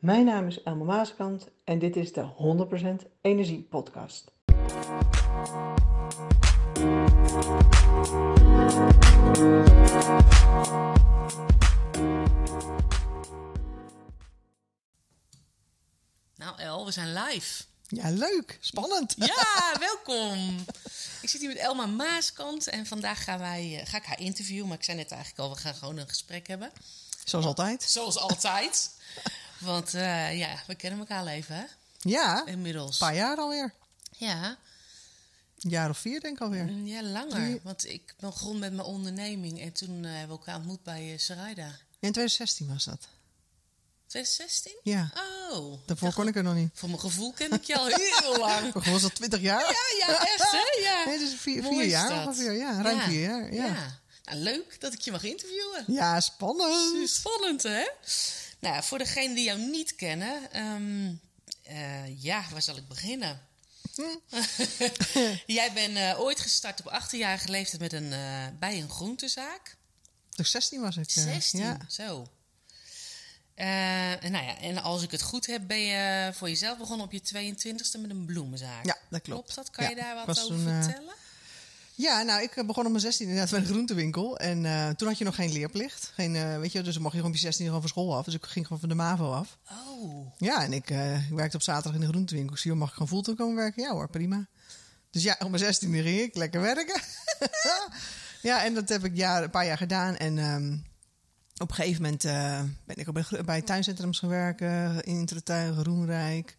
Mijn naam is Elma Maaskant en dit is de 100% Energie Podcast. Nou El, we zijn live. Ja, leuk. Spannend. Ja, welkom. Ik zit hier met Elma Maaskant en vandaag gaan wij, eh, ga ik haar interviewen. Maar ik zei net eigenlijk al, we gaan gewoon een gesprek hebben. Zoals altijd. Zoals altijd. Want eh, ja, we kennen elkaar al even, hè? Ja, een Inmiddels. paar jaar alweer. Ja, Een jaar of vier denk ik alweer. mm, ja, langer. Want ik begon met mijn onderneming en toen eh, hebben we elkaar ontmoet bij uh, Sarayda. In 2016 was dat. 2016? Ja, Oh. daarvoor kon ik er nog niet. Voor mijn gevoel ken ik je al heel lang. Was dat 20 jaar? Ja, ja, echt hè? Ja. Nee, dus vier, vier jaar ongeveer. Ja, ruim vier jaar. Ja, ja. Nou, leuk dat ik je mag interviewen. spannend. Spannend, hè? Nou, voor degenen die jou niet kennen, ehm, eh, ja, waar zal ik beginnen? Jij bent eh, ooit gestart op 18-jarige leeftijd met een, eh, bij een groentezaak. Dus 16 was ik. eh, 16, Ja. zo. Nou ja, en als ik het goed heb, ben je voor jezelf begonnen op je 22e met een bloemenzaak. Ja, dat klopt. dat? Kan Ja, je daar wat over toen, vertellen? Ja, nou, ik eh, begon op mijn 16 inderdaad bij een groentewinkel. En eh, toen had je nog geen leerplicht. Geen, eh, weet je, dus dan mocht je gewoon op je 16 gewoon van school af. Dus ik ging gewoon van de MAVO af. Oh, Ja, en ik, ik werkte op zaterdag in de groentewinkel. Ik zie, mag ik gewoon fulltime komen werken? Ja hoor, prima. Dus ja, op mijn 16 ging ik lekker werken. ja, en dat heb ik jaar, een paar jaar gedaan. En ehm, op een gegeven moment ben ik ook bij, bij tuincentrums gaan werken. In Intertuin, Roemrijk.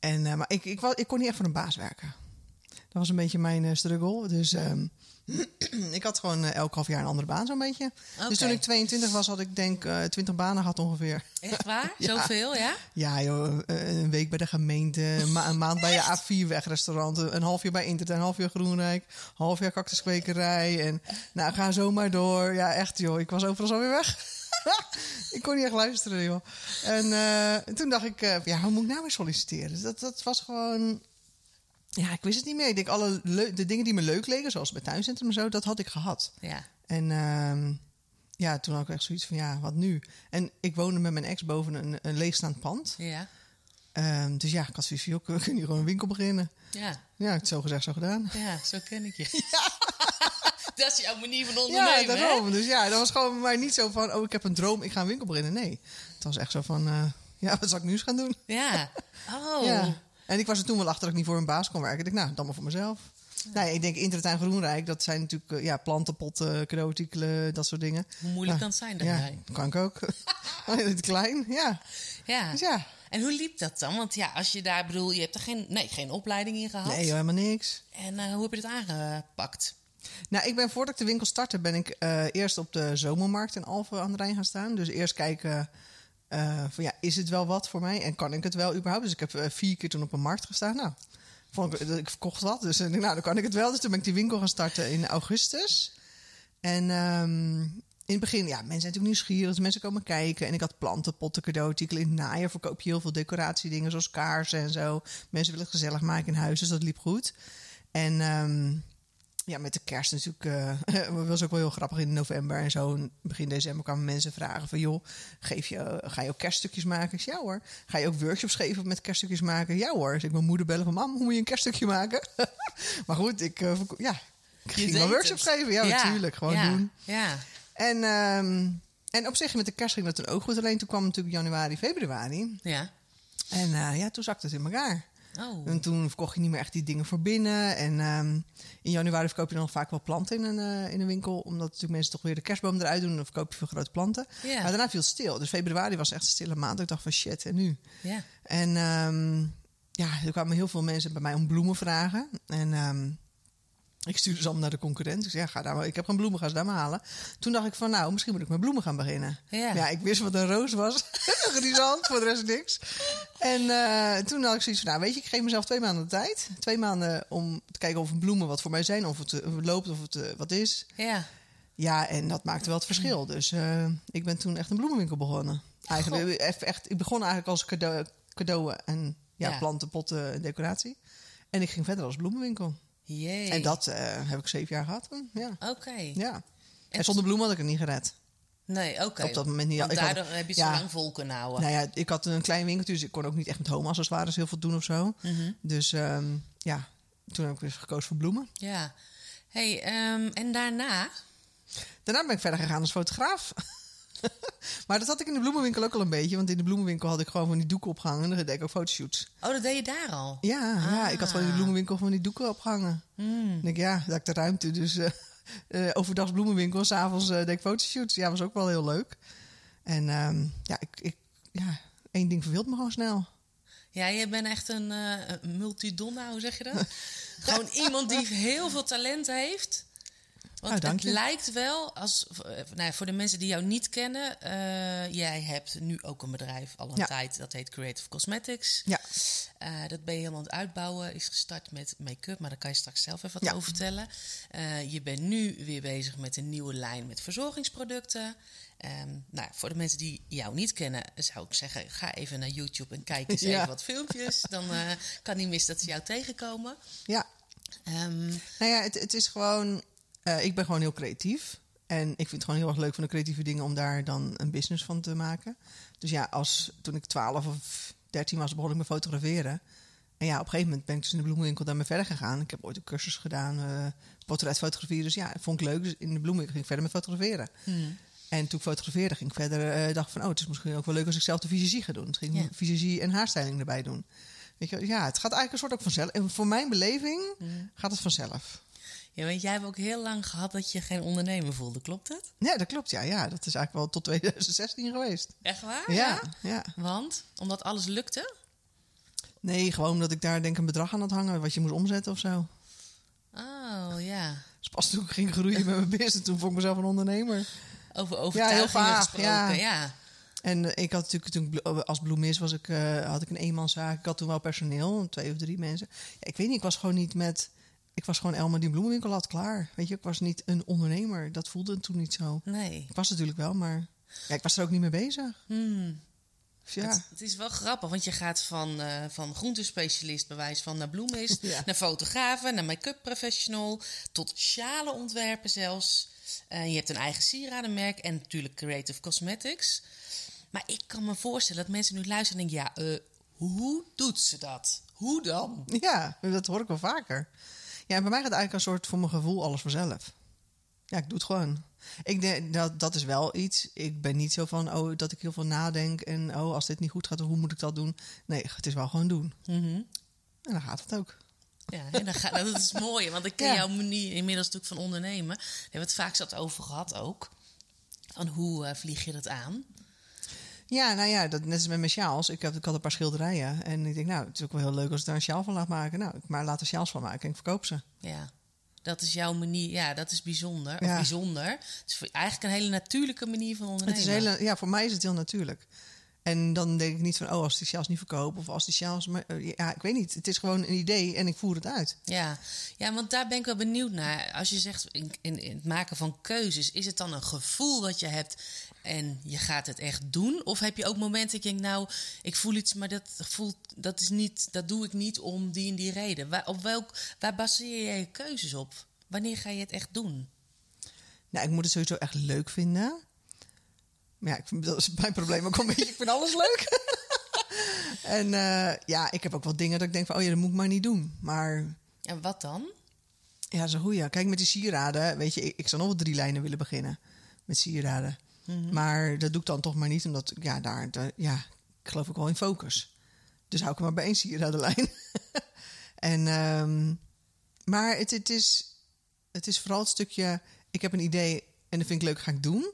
En, maar ik, ik, ik kon niet echt voor een baas werken. Dat was een beetje mijn eh, struggle. Dus ehm, ik had gewoon eh, elk half jaar een andere baan zo'n beetje. Dus toen ik 22 was, had ik denk eh 20 banen gehad ongeveer. echt waar? Ja. Zoveel, ja? Ja, joh, een week bij de gemeente, een, ma- een maand bij je A4-wegrestaurant, een half jaar bij Inter, een half jaar Groenrijk, een half jaar cactuskwekerij. En nou, ga zo maar door. Ja, echt joh, ik was overal zo weer weg. ik kon niet echt luisteren, joh. En toen dacht ik, ja, hoe moet ik nou weer solliciteren? Dat, dat was gewoon... Ja, ik wist het niet meer. Ik denk, alle de dingen die me leuk leken, zoals bij tuincentrum en zo, dat had ik gehad. Ja. En ehm, ja, toen had ik echt zoiets van, ja, wat nu? En ik woonde met mijn ex boven een, een leegstaand pand. Ja. Ehm, dus ja, ik had zoiets van, we kunnen hier gewoon een winkel beginnen. Ja. Ja, het zo gezegd, zo gedaan. Ja, zo ken ik je. dat is jouw manier van Ja, ondernemen, hè? daarom. Dus ja, dat was gewoon bij mij niet zo van, oh, ik heb een droom, ik ga een winkel beginnen. Nee, het was echt zo van, eh, ja, wat zal ik nu eens gaan doen? Ja. Oh. Ja. En ik was er toen wel achter dat ik niet voor een baas kon werken. Ik dacht, nou, dan maar voor mezelf. Nee, ik denk Intertuin Groenrijk, dat zijn natuurlijk eh, ja, planten, potten, cadeauartikelen, dat soort dingen. Hoe moeilijk Ja. kan het zijn Ja, daarbij? kan ik ook. Het klein, ja. Ja. Dus ja, En hoe liep dat dan? Want ja, als je daar, bedoel, je hebt er geen, nee, geen opleiding in gehad. nee, helemaal niks. En eh, hoe heb je dat aangepakt? Nou, ik ben voordat ik de winkel startte, ben ik eh, eerst op de zomermarkt in Alphen aan de Rijn gaan staan. Dus eerst kijken eh, van ja, is het wel wat voor mij en kan ik het wel überhaupt? Dus ik heb eh, vier keer toen op een markt gestaan. Nou, vond ik, ik verkocht wat, dus nou, dan kan ik het wel. Dus toen ben ik die winkel gaan starten in augustus. En ehm, in het begin, ja, mensen zijn natuurlijk nieuwsgierig, dus mensen komen kijken. En ik had planten, potten, cadeauartikelen. In het najaar verkoop je heel veel decoratiedingen, zoals kaarsen en zo. Mensen willen het gezellig maken in huis, dus dat liep goed. En ehm, ja, met de kerst natuurlijk. eh was ook wel heel grappig in november en zo. En begin december kwamen mensen vragen van... joh, geef je, ga je ook kerststukjes maken? Ik zei, ja hoor. Ga je ook workshops geven met kerststukjes maken? Ja hoor. Dus ik mijn moeder bellen van... mam, hoe moet je een kerststukje maken? maar goed, ik, eh, ja, ik ging wel workshops het. geven. Ja, natuurlijk. Gewoon ja. doen. Ja. En, ehm, en op zich met de kerst ging dat toen ook goed. Alleen toen kwam natuurlijk januari, februari. Ja. En eh, ja, toen zakte het in elkaar. Oh. En toen verkocht je niet meer echt die dingen voor binnen. En ehm, in januari verkoop je dan vaak wel planten in een, eh, in een winkel. Omdat natuurlijk mensen toch weer de kerstboom eruit doen. En dan verkoop je veel grote planten. Maar daarna viel het stil. Dus februari was echt een stille maand. Ik dacht van shit, en nu? En ehm, ja, er kwamen heel veel mensen bij mij om bloemen vragen. En ehm, ik stuurde ze allemaal naar de concurrent. Ik zei, ja, ga daar maar, ik heb geen bloemen, ga ze daar maar halen. Toen dacht ik van, nou, misschien moet ik met bloemen gaan beginnen. Ja. Ja, ik wist wat een roos was. Grisant, voor de rest niks. En eh, toen had ik zoiets van, nou weet je, ik geef mezelf twee maanden de tijd. Twee maanden om te kijken of bloemen wat voor mij zijn. Of het, eh, of het loopt, of het eh, wat is. Ja. Ja, en dat maakte wel het verschil. Dus ik ben toen echt een bloemenwinkel begonnen. Eigenlijk, echt, echt, ik begon eigenlijk als cadeau, cadeau en ja, Ja. planten, potten en decoratie. En ik ging verder als bloemenwinkel. Jee. En dat eh, heb ik zeven jaar gehad. Ja. Oké. ja. En zonder bloemen had ik het niet gered. Nee, oké. Op dat moment niet. Want Ik had- daardoor heb je het ja. zo lang vol kunnen houden. Nou ja, ik had een klein winkeltje, dus ik kon ook niet echt met home accessoires heel veel doen of zo. Mhm. Dus ehm, ja, toen heb ik weer gekozen voor bloemen. Ja. hey, ehm, en daarna? Daarna ben ik verder gegaan als fotograaf. maar dat had ik in de bloemenwinkel ook al een beetje. Want in de bloemenwinkel had ik gewoon van die doeken opgehangen. En dan deed ik ook fotoshoots. Oh, dat deed je daar al? Ja, ja, ik had gewoon in de Ah. bloemenwinkel van die doeken opgehangen. Hmm. Ik ja, dat ik de ruimte. Dus eh eh, overdag bloemenwinkel, s'avonds eh deed ik fotoshoots. Ja, was ook wel heel leuk. En ehm, ja, ik, ik, ja, één ding verveelt me gewoon snel. Ja, je bent echt een een multidonna, hoe zeg je dat? Gewoon iemand die heel veel talent heeft. Want Nou, dank het lijkt wel, als, eh, nou, ja, voor de mensen die jou niet kennen... eh, jij hebt nu ook een bedrijf al een Ja. tijd, dat heet Creative Cosmetics. Ja, Eh, dat ben je helemaal aan het uitbouwen. Is gestart met make-up, maar daar kan je straks zelf even wat Ja. over vertellen. Je bent nu weer bezig met een nieuwe lijn met verzorgingsproducten. Ehm, nou, voor de mensen die jou niet kennen, zou ik zeggen: ga even naar YouTube en kijk eens Ja. even wat filmpjes. Dan kan niet mis dat ze jou tegenkomen. ja. Ehm, Nou ja, het, het is gewoon... eh, ik ben gewoon heel creatief. En ik vind het gewoon heel erg leuk van de creatieve dingen... om daar dan een business van te maken. Dus ja, als, toen ik 12 of 13 was, begon ik met fotograferen. En ja, op een gegeven moment ben ik dus in de bloemenwinkel daarmee verder gegaan. Ik heb ooit een cursus gedaan, eh portretfotografie. Dus ja, vond ik leuk. Dus in de bloemenwinkel ging ik verder met fotograferen. hmm. En toen ik fotografeerde, ging ik verder... eh dacht van, oh, het is misschien ook wel leuk als ik zelf de visagie ga doen. Dus ging ik visagie en haarstyling erbij doen. Weet je, ja, het gaat eigenlijk een soort ook vanzelf. En voor mijn beleving Hmm. gaat het vanzelf. Ja, want jij hebt ook heel lang gehad dat je geen ondernemer voelde, klopt dat? Ja, dat klopt. Ja, ja, dat is eigenlijk wel tot 2016 geweest. Echt waar? Ja, ja. Want? Omdat alles lukte? Nee, gewoon omdat ik daar denk ik een bedrag aan had hangen wat je moest omzetten of zo. Oh ja. Dus pas toen ik ging groeien met mijn business, toen vond ik mezelf een ondernemer. Over overtuigingen vaag, gesproken. ja. ja. En eh, ik had natuurlijk toen blo- als bloemist was ik, eh, had ik een eenmanszaak. Ik had toen wel personeel, twee of drie mensen. Ja, ik weet niet, ik was gewoon niet met. Ik was gewoon Elma die een bloemenwinkel had klaar. Weet je, ik was niet een ondernemer. Dat voelde toen niet zo. Nee. Ik was natuurlijk wel, maar ja, ik was er ook niet mee bezig. Hmm. Dus ja, Het, het is wel grappig, want je gaat van, eh van groentespecialist bewijs van naar bloemist, Ja. naar fotografen, naar make-up professional, tot sjalen ontwerpen zelfs. Eh, je hebt een eigen sieradenmerk en natuurlijk Creative Cosmetics. Maar ik kan me voorstellen dat mensen nu luisteren en denken, ja, eh, hoe doet ze dat? Hoe dan? ja, dat hoor ik wel vaker. Ja, en bij mij gaat eigenlijk een soort voor mijn gevoel alles vanzelf. Ja, ik doe het gewoon. Ik denk dat dat is wel iets. Ik ben niet zo van oh dat ik heel veel nadenk en oh als dit niet goed gaat, hoe moet ik dat doen? Nee, het is wel gewoon doen. Mhm. En dan gaat het ook. Ja, en dan ga, dat is mooi, want ik ken Ja. jouw manier inmiddels natuurlijk van ondernemen. Daar hebben we het vaak zat over gehad ook. Van hoe eh, vlieg je dat aan? Ja, nou ja, dat, net als met mijn sjaals. Ik, heb, ik had een paar schilderijen. En ik denk, nou, het is ook wel heel leuk als ik daar een sjaal van laat maken. Nou, ik maar laat er sjaals van maken en ik verkoop ze. Ja, dat is jouw manier. Ja, dat is bijzonder. Of Ja. bijzonder. Het is eigenlijk een hele natuurlijke manier van Het ondernemen. is hele, ja, voor mij is het heel natuurlijk. En dan denk ik niet van, oh, als die sjaals niet verkopen of als die sjaals... Maar, eh, ja, ik weet niet. Het is gewoon een idee en ik voer het uit. Ja. ja, want daar ben ik wel benieuwd naar. Als je zegt in, in, in het maken van keuzes, is het dan een gevoel wat je hebt en je gaat het echt doen? Of heb je ook momenten dat je denkt, nou, ik voel iets, maar dat gevoel, dat is niet, dat doe ik niet om die en die reden. Waar, op welk, waar baseer je je keuzes op? Wanneer ga je het echt doen? Nou, ik moet het sowieso echt leuk vinden. Maar ja, ik vind, dat is mijn probleem ook een beetje. Ik vind alles leuk. en eh, ja, ik heb ook wel dingen dat ik denk van, oh ja, dat moet ik maar niet doen. Maar En wat dan? Ja, is een goeie. Kijk, met die sieraden, weet je, ik, ik zou nog wel drie lijnen willen beginnen met sieraden. Maar dat doe ik dan toch maar niet, omdat, ja, daar, daar- ja, ik geloof ook wel in focus. Dus hou ik er maar bij één sieradenlijn. en, ehm, maar het, het, is, het is vooral het stukje, ik heb een idee en dat vind ik leuk, ga ik doen.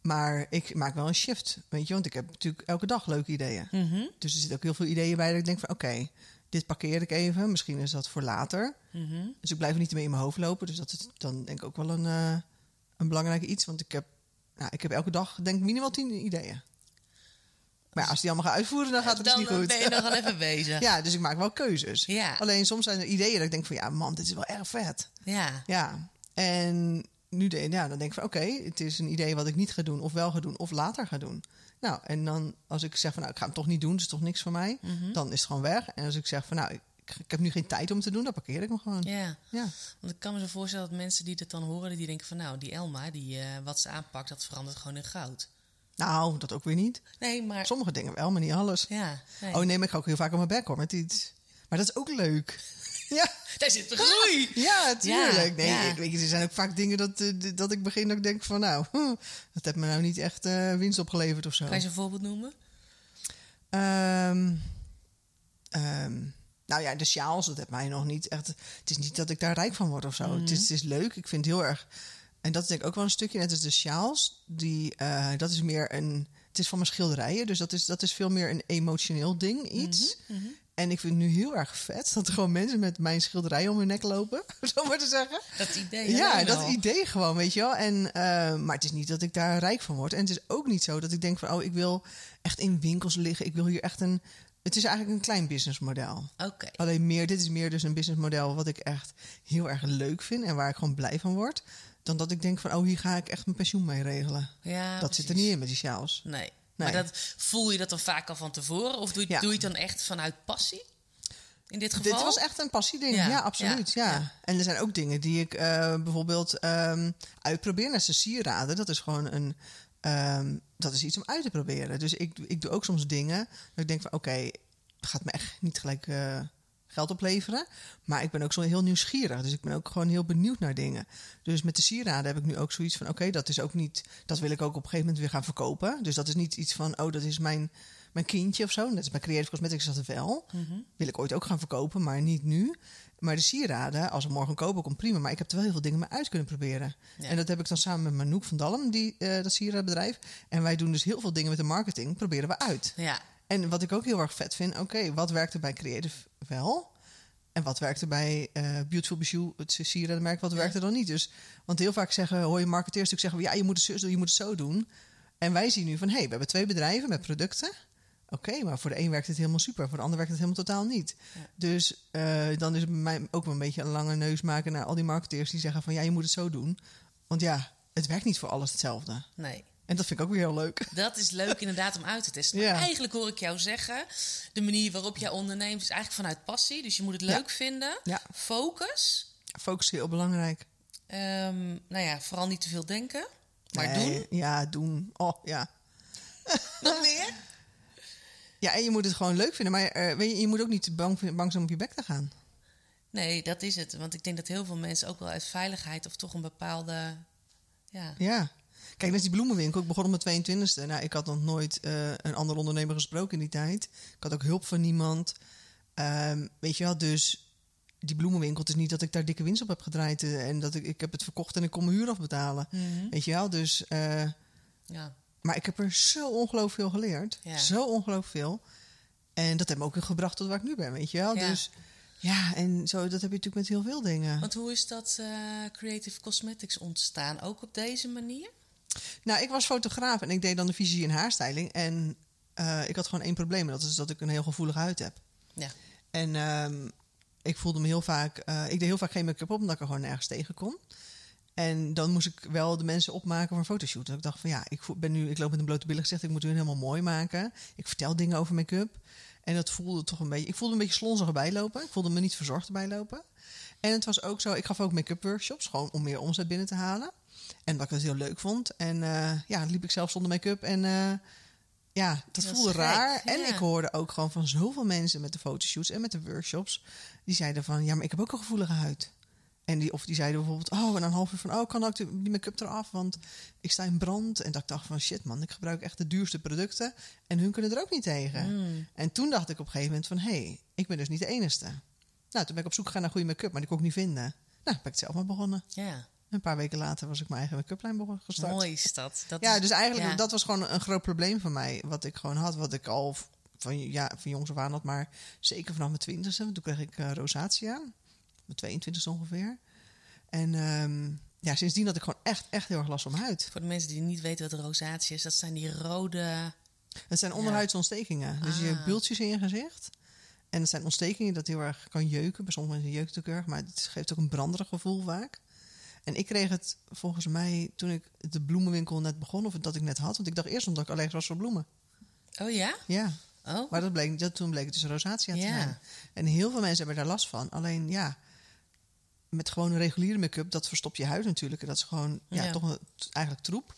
Maar ik maak wel een shift, weet je, want ik heb natuurlijk elke dag leuke ideeën. Mhm. Dus er zitten ook heel veel ideeën bij dat ik denk van, oké, dit parkeer ik even. Misschien is dat voor later. Mhm. Dus ik blijf er niet mee in mijn hoofd lopen. Dus dat is dan denk ik ook wel een, eh een belangrijk iets. Want ik heb, nou, ik heb elke dag denk ik minimaal tien ideeën. Maar ja, als die allemaal gaan uitvoeren, dan gaat het dan dus niet goed. ben je nog wel even bezig. ja, dus ik maak wel keuzes. Ja. Alleen soms zijn er ideeën dat ik denk van... ja, man, dit is wel erg vet. Ja. Ja, en nu de, ja, dan denk ik van... oké, het is een idee wat ik niet ga doen... of wel ga doen, of later ga doen. Nou, en dan als ik zeg van... nou, ik ga hem toch niet doen, dus toch niks voor mij... Mhm. dan is het gewoon weg. En als ik zeg van... nou, ik ik heb nu geen tijd om het te doen, dan parkeer ik me gewoon. Ja, Ja. want ik kan me zo voorstellen dat mensen die dit dan horen, die denken van nou, die Elma, die, eh, wat ze aanpakt, dat verandert gewoon in goud. Nou, dat ook weer niet. Nee, maar Sommige dingen wel, maar niet alles. ja, nee. Oh nee, maar ik ga ook heel vaak op mijn bek hoor met iets. Maar dat is ook leuk. Ja, daar zit de groei. ja tuurlijk. Nee, ja. ik weet je, er zijn ook vaak dingen dat, eh, dat ik begin dat ik denk van nou, dat heeft me nou niet echt eh, winst opgeleverd of zo. Kan je een voorbeeld noemen? Ehm, ehm, nou ja, de sjaals, dat heeft mij nog niet echt. Het is niet dat ik daar rijk van word of zo. het, is, het is leuk. Ik vind het heel erg. En dat is denk ik ook wel een stukje, net als de sjaals. Die, eh, dat is meer een. Het is van mijn schilderijen, dus dat is, dat is veel meer een emotioneel ding, iets. En ik vind het nu heel erg vet dat er gewoon mensen met mijn schilderijen om hun nek lopen, zo maar te zeggen. Dat idee. Ja, dat idee gewoon, weet je wel. En, eh, maar het is niet dat ik daar rijk van word. En het is ook niet zo dat ik denk van, oh, ik wil echt in winkels liggen. Ik wil hier echt een... Het is eigenlijk een klein businessmodel. Oké. Alleen meer, dit is meer dus een businessmodel wat ik echt heel erg leuk vind en waar ik gewoon blij van word. Dan dat ik denk van, oh, hier ga ik echt mijn pensioen mee regelen. Ja, dat zit er niet in met die sjaals. Nee. Nee. Maar dat, voel je dat dan vaak al van tevoren? Of doe Ja. doe je het dan echt vanuit passie? In dit geval? Dit was echt een passieding. Ja, Ja, absoluut. ja, Ja, ja. En er zijn ook dingen die ik eh, bijvoorbeeld ehm, uitprobeer. Net als sieraden. Dat is gewoon een. Ehm, dat is iets om uit te proberen. Dus ik, ik doe ook soms dingen. Dat ik denk van oké, gaat me echt niet gelijk eh, geld opleveren. Maar ik ben ook zo heel nieuwsgierig. Dus ik ben ook gewoon heel benieuwd naar dingen. Dus met de sieraden heb ik nu ook zoiets van oké, dat is ook niet. Dat wil ik ook op een gegeven moment weer gaan verkopen. Dus dat is niet iets van oh, dat is mijn. Mijn kindje of zo, net als bij Creative Cosmetics is dat wel. Wil ik ooit ook gaan verkopen, maar niet nu. Maar de sieraden, als er morgen kopen komt, prima. Maar ik heb er wel heel veel dingen mee uit kunnen proberen. Ja. En dat heb ik dan samen met Manouk van Dalm, die, eh dat sieradenbedrijf. En wij doen dus heel veel dingen met de marketing, proberen we uit. Ja. En wat ik ook heel erg vet vind, oké, wat werkte bij Creative wel? En wat werkte bij eh, Beautiful Bijou, het sieradenmerk, wat Ja. werkte dan niet? Dus, want heel vaak zeggen, hoor je marketeers natuurlijk zeggen... ja, je moet het zus doen, je moet het zo doen. En wij zien nu van, hé, hey, we hebben twee bedrijven met producten. Oké, maar voor de een werkt het helemaal super, voor de ander werkt het helemaal totaal niet. Ja. Dus eh, dan is het mij ook wel een beetje een lange neus maken naar al die marketeers die zeggen van, ja, je moet het zo doen. Want ja, het werkt niet voor alles hetzelfde. Nee. En dat vind ik ook weer heel leuk. Dat is leuk inderdaad om uit te testen. Maar Ja. eigenlijk hoor ik jou zeggen, de manier waarop jij onderneemt is eigenlijk vanuit passie. Dus je moet het leuk vinden. Ja. Focus. Focus is heel belangrijk. Ehm, nou ja, vooral niet te veel denken. Maar Nee, doen. Ja, doen. Oh, ja. Nog meer? Ja, en je moet het gewoon leuk vinden. Maar weet je, je moet ook niet bang, bang zijn om op je bek te gaan. Nee, dat is het. Want ik denk dat heel veel mensen ook wel uit veiligheid of toch een bepaalde. Ja. Ja. Kijk, net die bloemenwinkel. Ik begon op mijn 22e. Nou, ik had nog nooit eh, een ander ondernemer gesproken in die tijd. Ik had ook hulp van niemand. Ehm, weet je wel, dus die bloemenwinkel, het is niet dat ik daar dikke winst op heb gedraaid. eh, en dat ik, ik heb het verkocht en ik kon mijn huur afbetalen. Mhm. Weet je wel, dus... ja. Maar ik heb er zo ongelooflijk veel geleerd. Ja. Zo ongelooflijk veel. En dat heeft me ook weer gebracht tot waar ik nu ben, weet je wel. Ja. Dus ja, en zo, dat heb je natuurlijk met heel veel dingen. Want hoe is dat eh, Creative Cosmetics ontstaan? Ook op deze manier? Nou, ik was fotograaf en ik deed dan de visie en haarstyling. En eh, ik had gewoon één probleem. En dat is dat ik een heel gevoelige huid heb. Ja. En ehm, ik voelde me heel vaak... eh, ik deed heel vaak geen make-up op, omdat ik er gewoon nergens tegen kon. En dan moest ik wel de mensen opmaken voor een fotoshoot. En ik dacht van ja, ik ben nu, ik loop met een blote billen gezegd. Ik moet hun helemaal mooi maken. Ik vertel dingen over make-up. En dat voelde toch een beetje... Ik voelde me een beetje slonzig erbij lopen. Ik voelde me niet verzorgd erbij lopen. En het was ook zo, ik gaf ook make-up workshops. Gewoon om meer omzet binnen te halen. En wat ik dat heel leuk vond. En eh, ja, liep ik zelf zonder make-up. En eh, ja, dat Dat voelde raar. En ik hoorde ook gewoon van zoveel mensen met de fotoshoots en met de workshops. Die zeiden van, ja, maar ik heb ook een gevoelige huid. En die, of die zeiden bijvoorbeeld, oh, en een half uur van, oh, kan ook die die make-up eraf, want ik sta in brand. En dat ik dacht van, shit man, ik gebruik echt de duurste producten. En hun kunnen er ook niet tegen. Mm. En toen dacht ik op een gegeven moment van, hé, hey, ik ben dus niet de enige. Nou, toen ben ik op zoek gegaan naar goede make-up, maar die kon ik niet vinden. Nou, ben ik het zelf maar begonnen. Ja. Een paar weken later was ik mijn eigen make-up lijn begonnen gestart. Mooi is dat. dat Ja, dus eigenlijk, ja. dat was gewoon een groot probleem van mij. Wat ik gewoon had, wat ik al van, ja, van jongs af aan had. Maar zeker vanaf mijn twintigste. Toen kreeg ik eh rosatia. Mijn 22 ongeveer. En ehm, ja, sindsdien had ik gewoon echt, echt heel erg last van mijn huid. Voor de mensen die niet weten wat rosatie is, dat zijn die rode. Het zijn onderhuidsontstekingen. Dus je Ah. hebt bultjes in je gezicht. En het zijn ontstekingen dat heel erg kan jeuken. Bij sommige mensen jeukt het ook erg. Maar het geeft ook een branderig gevoel vaak. En ik kreeg het volgens mij toen ik de bloemenwinkel net begon. Of dat ik net had. Want ik dacht eerst omdat ik allergisch was voor bloemen. Oh ja? Ja. Oh, Maar dat bleek, dat, toen bleek het dus rosacea te Ja. zijn. En heel veel mensen hebben daar last van. Alleen ja, met gewoon een reguliere make-up, dat verstopt je huid natuurlijk. En dat is gewoon ja, Ja. toch een, eigenlijk troep.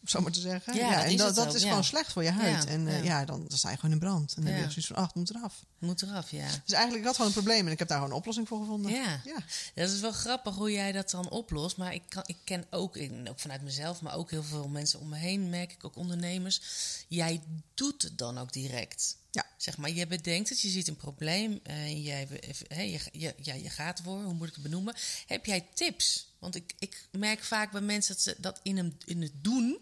Om zo maar te zeggen. Ja, dat en is dat, dat is ja. gewoon slecht voor je huid. En eh, ja. dan, dan sta je gewoon in brand. En dan heb je zoiets van, ach, het moet eraf. moet eraf, ja. Dus eigenlijk, ik had gewoon een probleem en ik heb daar gewoon een oplossing voor gevonden. Ja. ja. Dat is wel grappig hoe jij dat dan oplost. Maar ik, kan, ik ken ook, ook vanuit mezelf, maar ook heel veel mensen om me heen, merk ik ook ondernemers. Jij doet het dan ook direct. Ja. Zeg maar, je bedenkt het, je ziet een probleem, en jij, hè, je, je, ja, je gaat ervoor, hoe moet ik het benoemen? Heb jij tips? Want ik, ik merk vaak bij mensen dat ze dat in, een, in het doen.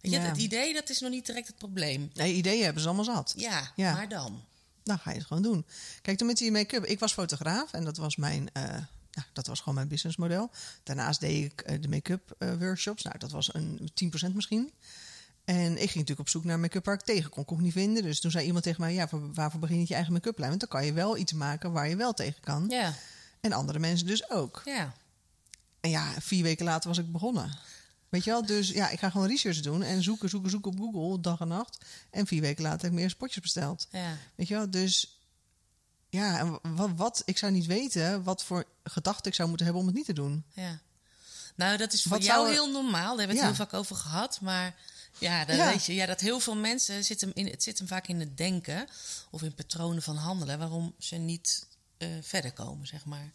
Weet je. Het idee, dat is nog niet direct het probleem. Nee, ideeën hebben ze allemaal zat. Ja, Ja. maar dan. Dan ga je het gewoon doen. Kijk, toen met die make-up. Ik was fotograaf en dat was mijn... eh, nou, dat was gewoon mijn businessmodel. Daarnaast deed ik eh, de make-up eh, workshops. Nou, dat was een 10% misschien. En ik ging natuurlijk op zoek naar make-up waar ik tegen kon. Kon ik niet vinden. Dus toen zei iemand tegen mij... Ja, voor- waarvoor begin je je eigen make-up lijn? Want dan kan je wel iets maken waar je wel tegen kan. Ja, En andere mensen dus ook. ja. En ja, vier weken later was ik begonnen. Weet je wel? Dus ja, ik ga gewoon research doen en zoeken, zoeken, zoeken op Google, dag en nacht. En vier weken later heb ik meer spotjes besteld. ja. Weet je wel? Dus ja, en wat, wat ik zou niet weten wat voor gedachten ik zou moeten hebben om het niet te doen. Ja. Nou, dat is voor Wat jou er- heel normaal. Daar hebben we het Ja. heel vaak over gehad. Maar ja, dat Ja. weet je. Ja, dat heel veel mensen zit hem in, het zit hem vaak in het denken of in patronen van handelen, waarom ze niet eh, verder komen, zeg maar.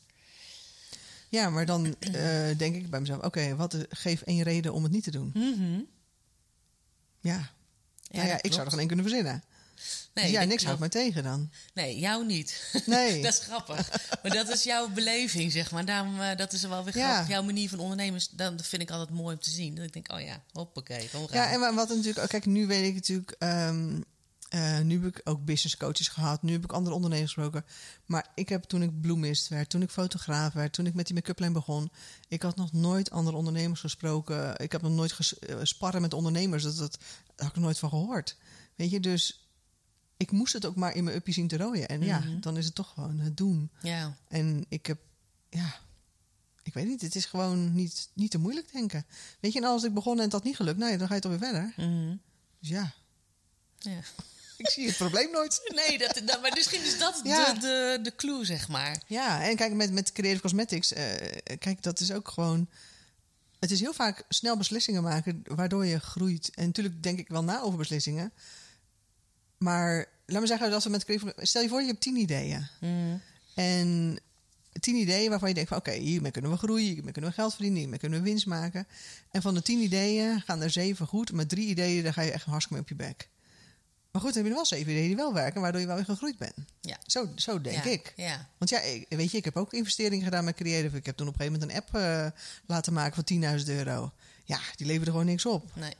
Ja, maar dan eh, denk ik bij mezelf: oké, wat geef één reden om het niet te doen? Ja. nou ja, dat ik zou er gewoon één kunnen verzinnen. Nee, dus ja, dat niks houdt mij klopt. tegen dan. Nee, jou niet. Nee. dat is grappig. Maar dat is jouw beleving, zeg maar. Daarom, eh, dat is wel weer Ja. grappig. Jouw manier van ondernemers, dat vind ik altijd mooi om te zien. Dat ik denk, oh ja, hoppakee, gaan. Ja, en wa- wat natuurlijk, oh, kijk, nu weet ik natuurlijk, ehm, eh, nu heb ik ook business coaches gehad, nu heb ik andere ondernemers gesproken. Maar ik heb toen ik bloemist werd, toen ik fotograaf werd, toen ik met die make-up lijn begon, ik had nog nooit andere ondernemers gesproken. Ik heb nog nooit ges- eh, met ondernemers, dat, dat, daar had ik nog nooit van gehoord. Weet je, dus ik moest het ook maar in mijn uppie zien te rooien. En ja, dan is het toch gewoon het doen. ja. En ik heb, ja, ik weet niet, het is gewoon niet, niet te moeilijk denken. Weet je, en als ik begon en het had niet gelukt, nou ja, dan ga je toch weer verder. Mhm. Dus ja, ja. ik zie het probleem nooit. Nee, dat, dat- maar misschien is dat Ja. de, de, de clue, zeg maar. Ja, en kijk, met, met Creative Cosmetics, eh, kijk, dat is ook gewoon... Het is heel vaak snel beslissingen maken, waardoor je groeit. En natuurlijk denk ik wel na over beslissingen. Maar laat me zeggen, dat we met. Stel je voor, je hebt tien ideeën. En tien ideeën waarvan je denkt van... oké, hiermee kunnen we groeien, hiermee kunnen we geld verdienen... hiermee kunnen we winst maken. En van de tien ideeën gaan er zeven goed... maar drie ideeën, daar ga je echt hartstikke mee op je bek. Maar goed, dan heb je wel zeven ideeën die wel werken... waardoor je wel weer gegroeid bent. Ja. Zo, zo denk ja. ik. Ja. Want ja, ik, weet je, ik heb ook investeringen gedaan met Creative. Ik heb toen op een gegeven moment een app eh, laten maken van 10.000 euro. Ja, die leverde gewoon niks op. Nee.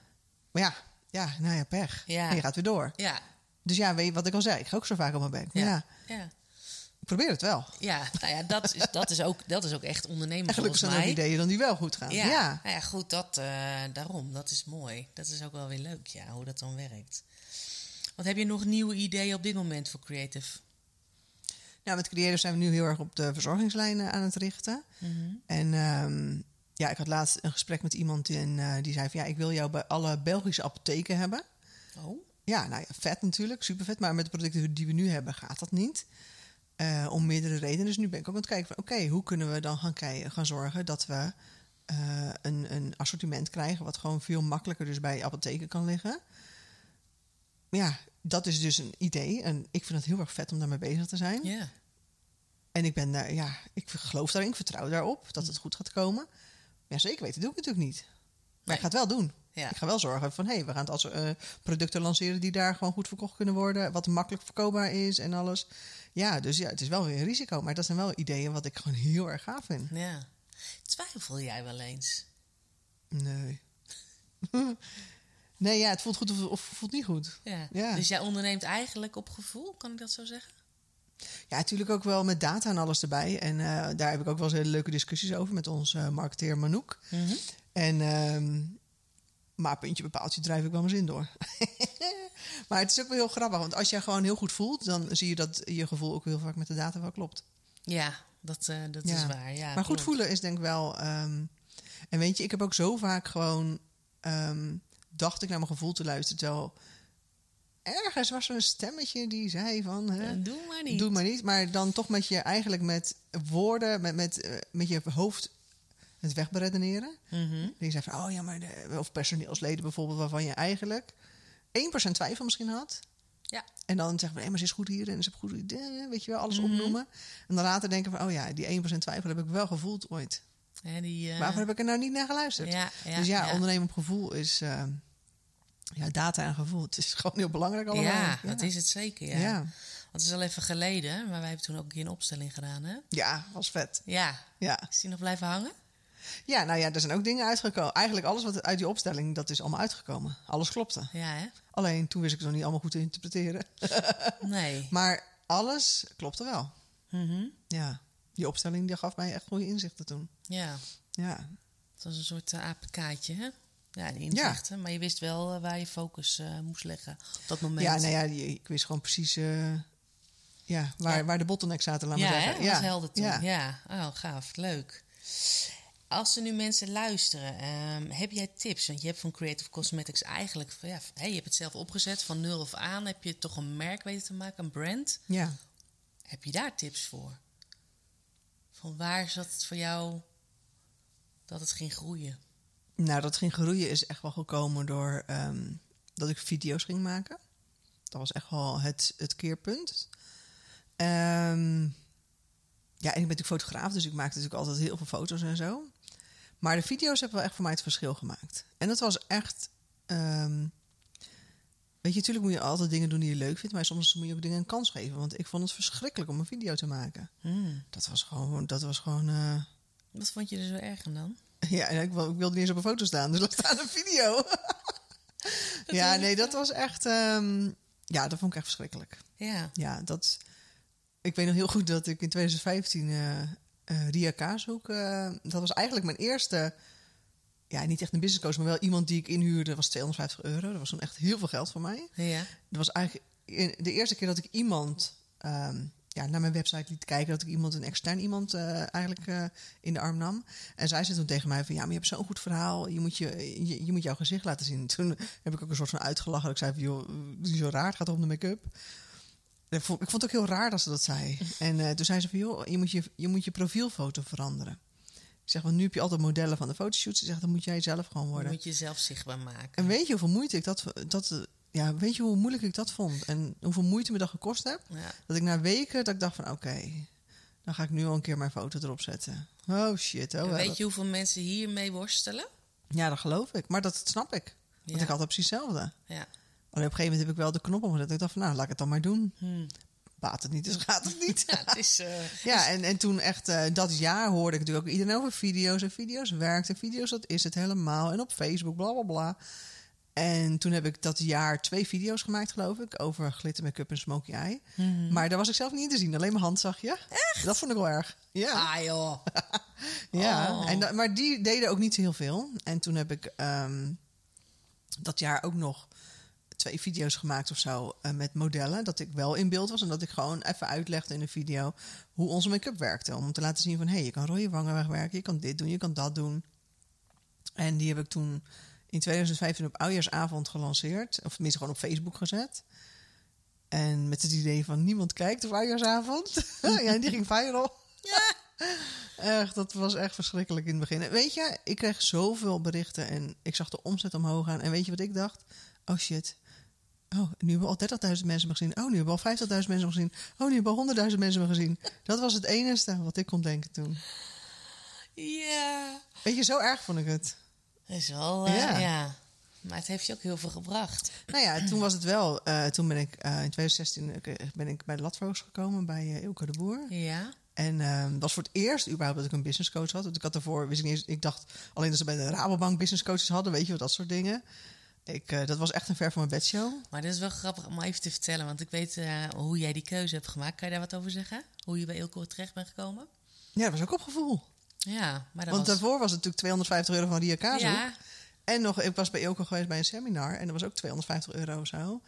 Maar ja, ja nou ja, pech. Ja. En je gaat weer door. Ja. Dus ja, weet je wat ik al zei? Ik ga ook zo vaak op mijn bek. Ja, Ja. Ik probeer het wel. Ja, nou ja, dat is, dat is, ook, dat is ook echt ondernemen En gelukkig zijn er ideeën dan die wel goed gaan. Ja, Ja. Nou ja, goed, dat, eh, daarom. Dat is mooi. Dat is ook wel weer leuk, ja, hoe dat dan werkt. Wat heb je nog nieuwe ideeën op dit moment voor Creative? Nou, met Creative zijn we nu heel erg op de verzorgingslijnen aan het richten. En ehm, ja, ik had laatst een gesprek met iemand en eh, die zei van... ja, ik wil jou bij alle Belgische apotheken hebben. Oh, Ja, nou ja, vet natuurlijk, super vet. Maar met de producten die we nu hebben gaat dat niet. Eh, om meerdere redenen. Dus nu ben ik ook aan het kijken van... oké, hoe kunnen we dan gaan, gaan zorgen dat we eh, een, een assortiment krijgen... wat gewoon veel makkelijker dus bij apotheken kan liggen. Maar ja, dat is dus een idee. En ik vind het heel erg vet om daarmee bezig te zijn. ja. En ik ben daar, ja, ik geloof daarin, ik vertrouw daarop dat het goed gaat komen. Ja, zeker weten doe ik natuurlijk niet. Maar Nee. ik ga het wel doen. Ja. Ik ga wel zorgen van, hé, hey, we gaan het als eh, producten lanceren die daar gewoon goed verkocht kunnen worden. Wat makkelijk verkoopbaar is en alles. Ja, dus ja, het is wel weer een risico. Maar dat zijn wel ideeën wat ik gewoon heel erg gaaf vind. ja. Twijfel jij wel eens? Nee. nee, ja, het voelt goed of, of voelt niet goed. Ja. Ja. Dus jij onderneemt eigenlijk op gevoel, kan ik dat zo zeggen? Ja, natuurlijk ook wel met data en alles erbij. En eh, daar heb ik ook wel eens hele leuke discussies over met onze eh, marketeer Manouk. En, ehm, maar puntje bepaaldje drijf ik wel mijn zin door. maar het is ook wel heel grappig, want als je gewoon heel goed voelt, dan zie je dat je gevoel ook heel vaak met de data wel klopt. Ja, dat, eh, dat Ja. is waar. Ja, maar goed voelen is denk ik wel. ehm, en weet je, ik heb ook zo vaak gewoon. ehm, dacht ik naar mijn gevoel te luisteren. Terwijl ergens was er een stemmetje die zei van... Hè, Eh, Doe maar niet. Doe maar niet. Maar dan toch met je eigenlijk met woorden, met, met, eh, met je hoofd het wegberedeneren. Mhm. Die zei van, oh ja, maar... De, of personeelsleden bijvoorbeeld, waarvan je eigenlijk 1% twijfel misschien had. Ja. En dan zeggen we, hé, maar ze is goed hier en ze heeft goed idee, weet je wel, alles Mhm. opnoemen. En dan later denken van, oh ja, die 1% twijfel heb ik wel gevoeld ooit. Hè, die, eh, Waarvoor heb ik er nou niet naar geluisterd? ja, ja, dus ja, ondernemen op gevoel is... eh, ja, data en gevoel, het is gewoon heel belangrijk allemaal. Ja, dat is het zeker. Ja. Ja, Want het is al even geleden, maar wij hebben toen ook een keer een opstelling gedaan. Hè? ja was vet. Ja. Ja. Is die nog blijven hangen? Ja, nou ja, er zijn ook dingen uitgekomen. Eigenlijk alles wat uit die opstelling, dat is allemaal uitgekomen. Alles klopte. Ja, hè? Alleen toen wist ik het nog niet allemaal goed te interpreteren. Nee. Maar alles klopte wel. Mhm. Ja, die opstelling die gaf mij echt goede inzichten toen. Ja, Ja, het was een soort uh, APK'tje, hè? Ja, inzichten. Maar je wist wel eh, waar je focus eh, moest leggen op dat moment. ja nou ja, ik wist gewoon precies ja, waar, Ja. waar de bottlenecks zaten, laat ja, maar hè? zeggen. Dat was helder toen. Ja. Ja. Oh, gaaf. Leuk. Als er nu mensen luisteren, ehm, heb jij tips? Want je hebt van Creative Cosmetics eigenlijk... Ja, hey, je hebt het zelf opgezet. Van nul of aan heb je toch een merk weten te maken, een brand. ja. Heb je daar tips voor? Van waar zat het voor jou dat het ging groeien? Nou, dat ging groeien is echt wel gekomen door ehm, dat ik video's ging maken. Dat was echt wel het, het keerpunt. Ehm, ja, en ik ben natuurlijk fotograaf, dus ik maakte natuurlijk altijd heel veel foto's en zo. Maar de video's hebben wel echt voor mij het verschil gemaakt. En dat was echt. ehm, weet je, natuurlijk moet je altijd dingen doen die je leuk vindt, maar soms moet je ook dingen een kans geven. Want ik vond het verschrikkelijk om een video te maken. Hmm. Dat was gewoon. Dat was gewoon eh, Wat vond je er zo erg aan dan? ja, ik, wil- ik wilde niet eens op een foto staan, dus laat staan een video. ja, nee, dat was echt. ehm, ja, dat vond ik echt verschrikkelijk. Ja. Ja, dat. Ik weet nog heel goed dat ik in 2015 eh eh, Ria Kaashoek. eh, dat was eigenlijk mijn eerste. Ja, niet echt een business coach, maar wel iemand die ik inhuurde. Was 250 euro. Dat was toen echt heel veel geld voor mij. Ja. Dat was eigenlijk de eerste keer dat ik iemand ehm, ja, naar mijn website liet kijken. Dat ik iemand, een extern iemand, eh, eigenlijk in de arm nam. En zij zei toen tegen mij van... Ja, maar je hebt zo'n goed verhaal. Je moet, je, je, je moet jouw gezicht laten zien. Toen heb ik ook een soort van uitgelachen. Ik zei van, joh, zo raar. Het gaat om de make-up. Ik vond, ik vond het ook heel raar dat ze dat zei. En eh, toen zei ze van, joh, je moet je, je moet je profielfoto veranderen. Ik zeg, want nu heb je altijd modellen van de fotoshoots. Ze zegt, dan moet jij zelf gewoon Dan worden. moet je jezelf zichtbaar maken. En weet je hoeveel moeite ik dat, dat ja, weet je hoe moeilijk ik dat vond en hoeveel moeite me dat gekost heb? Ja. Dat ik na weken dat ik dacht van oké, dan ga ik nu al een keer mijn foto erop zetten. Oh shit, oh weet je hoeveel mensen hiermee worstelen? Ja, dat geloof ik. Maar dat snap ik. Want Ja. ik had het precies hetzelfde. Ja. Alleen op een gegeven moment heb ik wel de knop omgezet. Ik dacht van nou, laat ik het dan maar doen. Hmm. Baat het niet, dus gaat het niet. Ja, het is... eh, Ja, en, en toen echt eh, dat jaar hoorde ik natuurlijk ook iedereen over video's. En video's werkt. En video's, dat is het helemaal. En op Facebook, bla bla bla. En toen heb ik dat jaar twee video's gemaakt, geloof ik. Over glitter make-up en smoky eye. Mhm. Maar daar was ik zelf niet in te zien. Alleen mijn hand zag je. Echt? Dat vond ik wel erg. Ja. Ah joh. ja. Oh. En maar die deden ook niet zo heel veel. En toen heb ik ehm, dat jaar ook nog twee video's gemaakt of zo eh, met modellen. Dat ik wel in beeld was en dat ik gewoon even uitlegde in een video hoe onze make-up werkte. Om te laten zien van, hé, hey, je kan rode wangen wegwerken, je kan dit doen, je kan dat doen. En die heb ik toen in 2015 op oudjaarsavond gelanceerd. Of tenminste gewoon op Facebook gezet. En met het idee van niemand kijkt op oudjaarsavond. ja, en die ging viral. Echt, dat was echt verschrikkelijk in het begin. En weet je, ik kreeg zoveel berichten en ik zag de omzet omhoog gaan. En weet je wat ik dacht? Oh shit. Oh, nu hebben al 30.000 mensen me gezien. Oh, nu hebben al 50.000 mensen me gezien. Oh, nu hebben al 100.000 mensen me gezien. Dat was het enige wat ik kon denken toen. Ja. Weet je, zo erg vond ik het. Dat is wel... eh, Ja. ja. Maar het heeft je ook heel veel gebracht. Nou ja, toen was het wel. eh, toen ben ik eh, in 2016 eh, ben ik bij de gekomen bij Ilke de Boer. Ja. En ehm, dat was voor het eerst überhaupt dat ik een business coach had. Want ik had daarvoor, wist ik niet eens, ik dacht alleen dat ze bij de Rabobank business coaches hadden, weet je wel, dat soort dingen. Ik, eh, dat was echt een ver van mijn bedshow. Maar dat is wel grappig om even te vertellen. Want ik weet eh, hoe jij die keuze hebt gemaakt. Kan je daar wat over zeggen? Hoe je bij Ilko terecht bent gekomen? Ja, dat was ook op gevoel. Ja, maar dat Want was... daarvoor was het natuurlijk 250 euro van Ria Kazo. Ja, En nog, ik was bij Ilko geweest bij een seminar en dat was ook 250 euro of zo.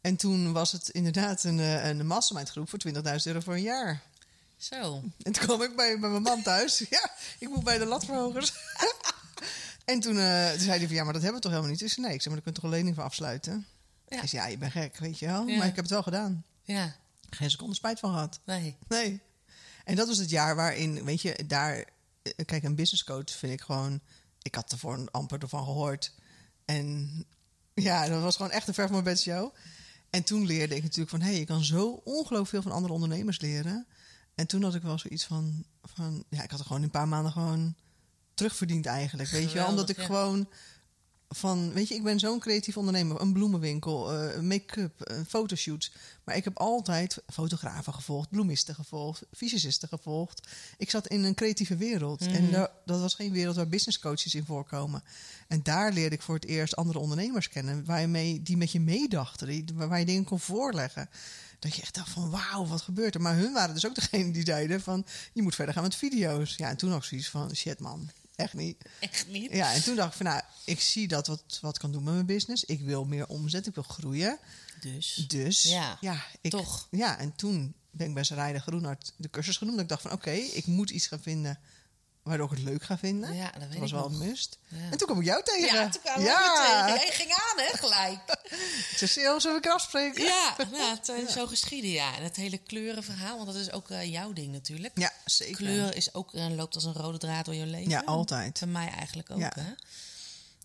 En toen was het inderdaad een, eh, een mastermind groep voor 20.000 euro voor een jaar. zo. En toen kwam ik bij, bij mijn man thuis. Ja, ik moet bij de latverhogers. en toen, eh, toen zei hij van, ja, maar dat hebben we toch helemaal niet? Zei, nee, ik zei, maar daar kun je toch een lening voor afsluiten? Ja. Hij zei, ja, je bent gek, weet je wel. Ja. Maar ik heb het wel gedaan. Ja, Geen seconde spijt van gehad. nee. Nee. En dat was het jaar waarin, weet je, daar... eh, Kijk, een business coach vind ik gewoon... Ik had ervoor amper ervan gehoord. En ja, dat was gewoon echt een ver van mijn bedshow. En toen leerde ik natuurlijk van... hé, hey, je kan zo ongelooflijk veel van andere ondernemers leren. En toen had ik wel zoiets van... van ja, ik had er gewoon in een paar maanden gewoon terugverdiend eigenlijk. Weet je wel, omdat ik ja. gewoon van, weet je, ik ben zo'n creatief ondernemer. Een bloemenwinkel, eh, make-up, eh, fotoshoots. Maar ik heb altijd fotografen gevolgd, bloemisten gevolgd, fysicisten gevolgd. Ik zat in een creatieve wereld. Mhm. En da- dat was geen wereld waar business coaches in voorkomen. En daar leerde ik voor het eerst andere ondernemers kennen. Waar je mee, die met je meedachten, die, waar je dingen kon voorleggen. Dat je echt dacht van, wauw, wat gebeurt er? Maar hun waren dus ook degene die zeiden van, je moet verder gaan met video's. Ja, en toen ook zoiets van, shit man, echt niet. Echt niet. Ja, en toen dacht ik van, nou, ik zie dat wat, wat kan doen met mijn business. Ik wil meer omzet, ik wil groeien. Dus, Dus, Ja, ik, toch. Ja, en toen ben ik bij Sarayda Groenhart de cursus genoemd. Ik dacht van, oké, ik moet iets gaan vinden waardoor ik het leuk ga vinden. ja, dat weet dat was ik wel nog. een must. Ja. En toen kwam ik jou tegen. Ja, toen we ja. weer tegen. Jij ging aan, hè, gelijk. Ik zei, zullen we afspreken? Ja, nou, het is zo geschieden, ja. En het hele kleurenverhaal, want dat is ook eh, jouw ding natuurlijk. Ja, zeker. Kleur is ook, eh, loopt als een rode draad door je leven. Ja, altijd. Bij mij eigenlijk ook, Ja. hè.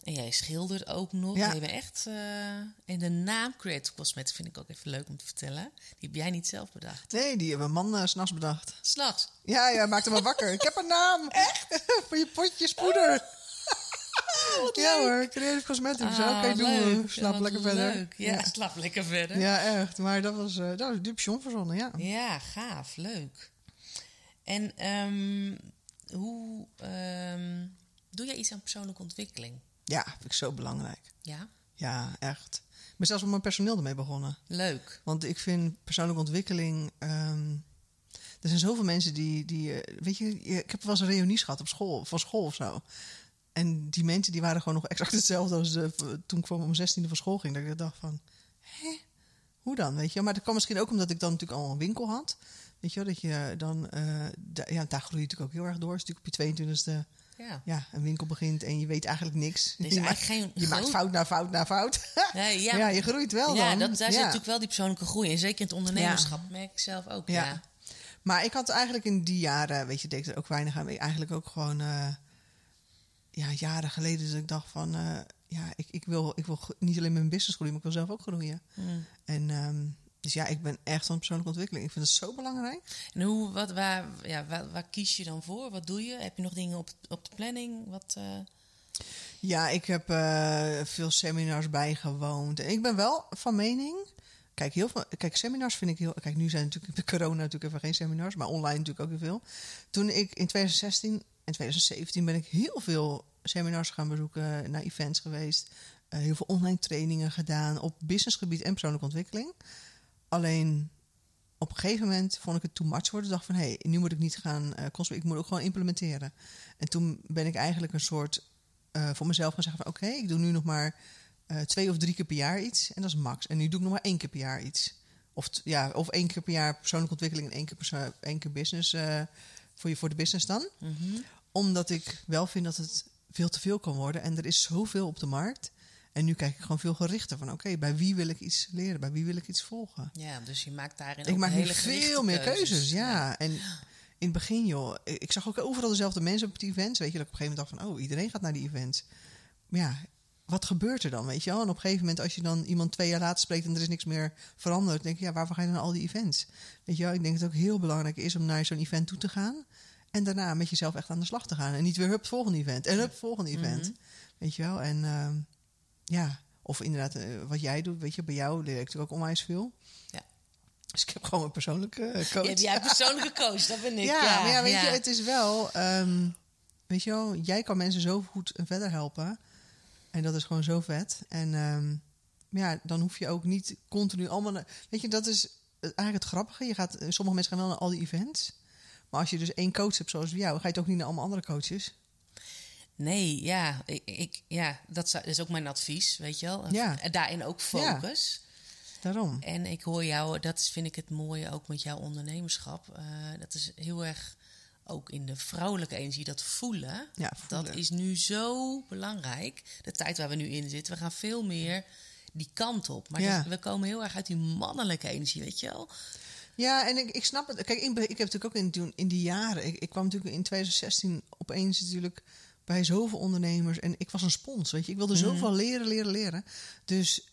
En jij schildert ook nog. Ja. Je bent echt... eh en de naam Creative Cosmetics vind ik ook even leuk om te vertellen. Die heb jij niet zelf bedacht. Nee, die hebben mijn man uh, s'nachts bedacht. S'nachts. Ja, ja, maakte me wakker. ik heb een naam. Echt? Voor je potjes poeder. ja hoor, Creative Cosmetics. Ah, Oké, doen we. Slaap lekker verder. Leuk. Ja, slaap lekker verder. Ja, echt. Maar dat was, uh, dat was verzonnen, ja. Ja, gaaf, leuk. En ehm, hoe ehm, doe jij iets aan persoonlijke ontwikkeling? Ja, vind ik zo belangrijk. Ja, Ja, echt. Ik ben zelfs met mijn personeel ermee begonnen. leuk. Want ik vind persoonlijke ontwikkeling... ehm, er zijn zoveel mensen die... die eh, weet je, ik heb wel eens een reunies gehad op school, van school of zo. En die mensen die waren gewoon nog exact hetzelfde als de, toen ik voor mijn zestiende van school ging. Dat ik dacht van, hè? Hoe dan, weet je? Maar dat kwam misschien ook omdat ik dan natuurlijk al een winkel had. Weet je wel, dat je dan... eh, ja, daar groei je natuurlijk ook heel erg door. Je natuurlijk op je 22e Ja. ja, een winkel begint en je weet eigenlijk niks. Er is je maakt, geen je maakt fout na fout na fout. Nee, ja, ja, je groeit wel ja, dan. dat, daar zit natuurlijk wel die persoonlijke groei. En zeker in het ondernemerschap merk ik zelf ook. Ja. Maar ik had eigenlijk in die jaren, weet je, deed ik er ook weinig aan. Eigenlijk ook gewoon, eh, ja, jaren geleden dat ik dacht van, eh, ja, ik, ik, wil, ik wil niet alleen mijn business groeien, maar ik wil zelf ook groeien. Mm. En um, dus ja, ik ben echt van persoonlijke ontwikkeling. Ik vind het zo belangrijk. En hoe, wat, waar, ja, waar, waar kies je dan voor? Wat doe je? Heb je nog dingen op, op de planning? Wat, uh... Ja, ik heb uh, veel seminars bijgewoond. En ik ben wel van mening. Kijk, heel veel, kijk, seminars vind ik heel. Kijk, nu zijn natuurlijk de corona natuurlijk even geen seminars, maar online natuurlijk ook heel veel. Toen ik in 2016 en 2017 ben ik heel veel seminars gaan bezoeken, naar events geweest, uh, heel veel online trainingen gedaan op businessgebied en persoonlijke ontwikkeling. Alleen op een gegeven moment vond ik het too much worden. Ik dacht van, hé, hey, nu moet ik niet gaan uh, ik moet ook gewoon implementeren. En toen ben ik eigenlijk een soort uh, voor mezelf gaan zeggen van, oké, okay, ik doe nu nog maar uh, twee of drie keer per jaar iets. En dat is max. En nu doe ik nog maar één keer per jaar iets. Of, ja, of één keer per jaar persoonlijke ontwikkeling en één keer, één keer business uh, voor, je, voor de business dan. Mm-hmm. Omdat ik wel vind dat het veel te veel kan worden. En er is zoveel op de markt. En nu kijk ik gewoon veel gerichter van... oké, okay, bij wie wil ik iets leren? Bij wie wil ik iets volgen? Ja, dus je maakt daarin ik ook maak hele veel meer keuzes. keuzes ja. ja. En in het begin, joh... Ik zag ook overal dezelfde mensen op die events. Weet je, dat ik op een gegeven moment dacht van... oh, iedereen gaat naar die events. Maar ja, wat gebeurt er dan, weet je wel? En op een gegeven moment, als je dan iemand twee jaar later spreekt... en er is niks meer veranderd... denk je, ja, waarvoor ga je dan naar al die events? Weet je wel, ik denk dat het ook heel belangrijk is... om naar zo'n event toe te gaan... en daarna met jezelf echt aan de slag te gaan. En niet weer, hup, volgende event. En hup, volgende event. Mm-hmm. Weet je wel? En uh, ja... Of inderdaad, uh, wat jij doet, weet je, bij jou leer ik natuurlijk ook onwijs veel. Ja. Dus ik heb gewoon een persoonlijke uh, coach. Hebt jij persoonlijke coach, dat ben ik. Ja, ja, maar ja, weet ja. je, het is wel... Um, weet je wel, jij kan mensen zo goed verder helpen. En dat is gewoon zo vet. En um, ja, dan hoef je ook niet continu allemaal... Naar, weet je, dat is eigenlijk het grappige. Je gaat, sommige mensen gaan wel naar al die events. Maar als je dus één coach hebt zoals jou... ga je toch niet naar allemaal andere coaches... Nee, ja, ik, ik, ja, dat is ook mijn advies, weet je wel. Ja. Daarin ook focus. Ja, daarom. En ik hoor jou, dat is, vind ik het mooie ook met jouw ondernemerschap. Uh, dat is heel erg ook in de vrouwelijke energie, dat voelen, ja, voelen. Dat is nu zo belangrijk. De tijd waar we nu in zitten, we gaan veel meer die kant op. Maar Ja. dus we komen heel erg uit die mannelijke energie, weet je wel? Ja, en ik, ik snap het. Kijk, ik, heb natuurlijk ook in, in die jaren... Ik, ik kwam natuurlijk in 2016 opeens natuurlijk bij zoveel ondernemers. En ik was een spons, weet je. Ik wilde Mhm. zoveel leren, leren, leren. Dus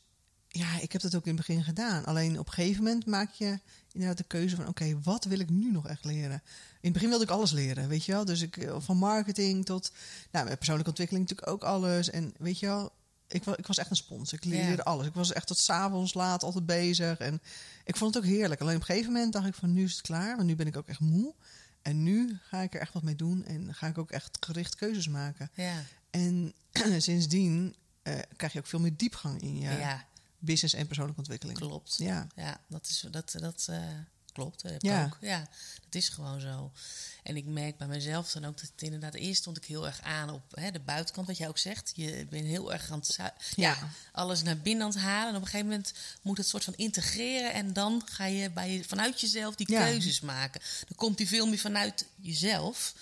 ja, ik heb dat ook in het begin gedaan. Alleen op een gegeven moment maak je inderdaad de keuze van... oké, wat wil ik nu nog echt leren? In het begin wilde ik alles leren, weet je wel. Dus ik, eh, van marketing tot... Nou, persoonlijke ontwikkeling natuurlijk ook alles. En weet je wel... Ik was, ik was echt een spons. Ik leerde Ja. alles. Ik was echt tot s'avonds laat altijd bezig. En ik vond het ook heerlijk. Alleen op een gegeven moment dacht ik van nu is het klaar. Want nu ben ik ook echt moe. En nu ga ik er echt wat mee doen. En ga ik ook echt gericht keuzes maken. Ja, En sindsdien eh, krijg je ook veel meer diepgang in je ja, business en persoonlijke ontwikkeling. klopt. Ja. Ja, dat, is, dat, dat eh, klopt. Dat heb Ja. ook. Ja, dat is gewoon zo. En ik merk bij mezelf dan ook dat het inderdaad... Eerst stond ik heel erg aan op hè, de buitenkant, wat jij ook zegt. Je bent heel erg aan het... Ja. Ja. alles naar binnen aan het halen. En op een gegeven moment moet het soort van integreren. En dan ga je, bij je vanuit jezelf die Ja. keuzes maken. Dan komt die veel meer vanuit jezelf.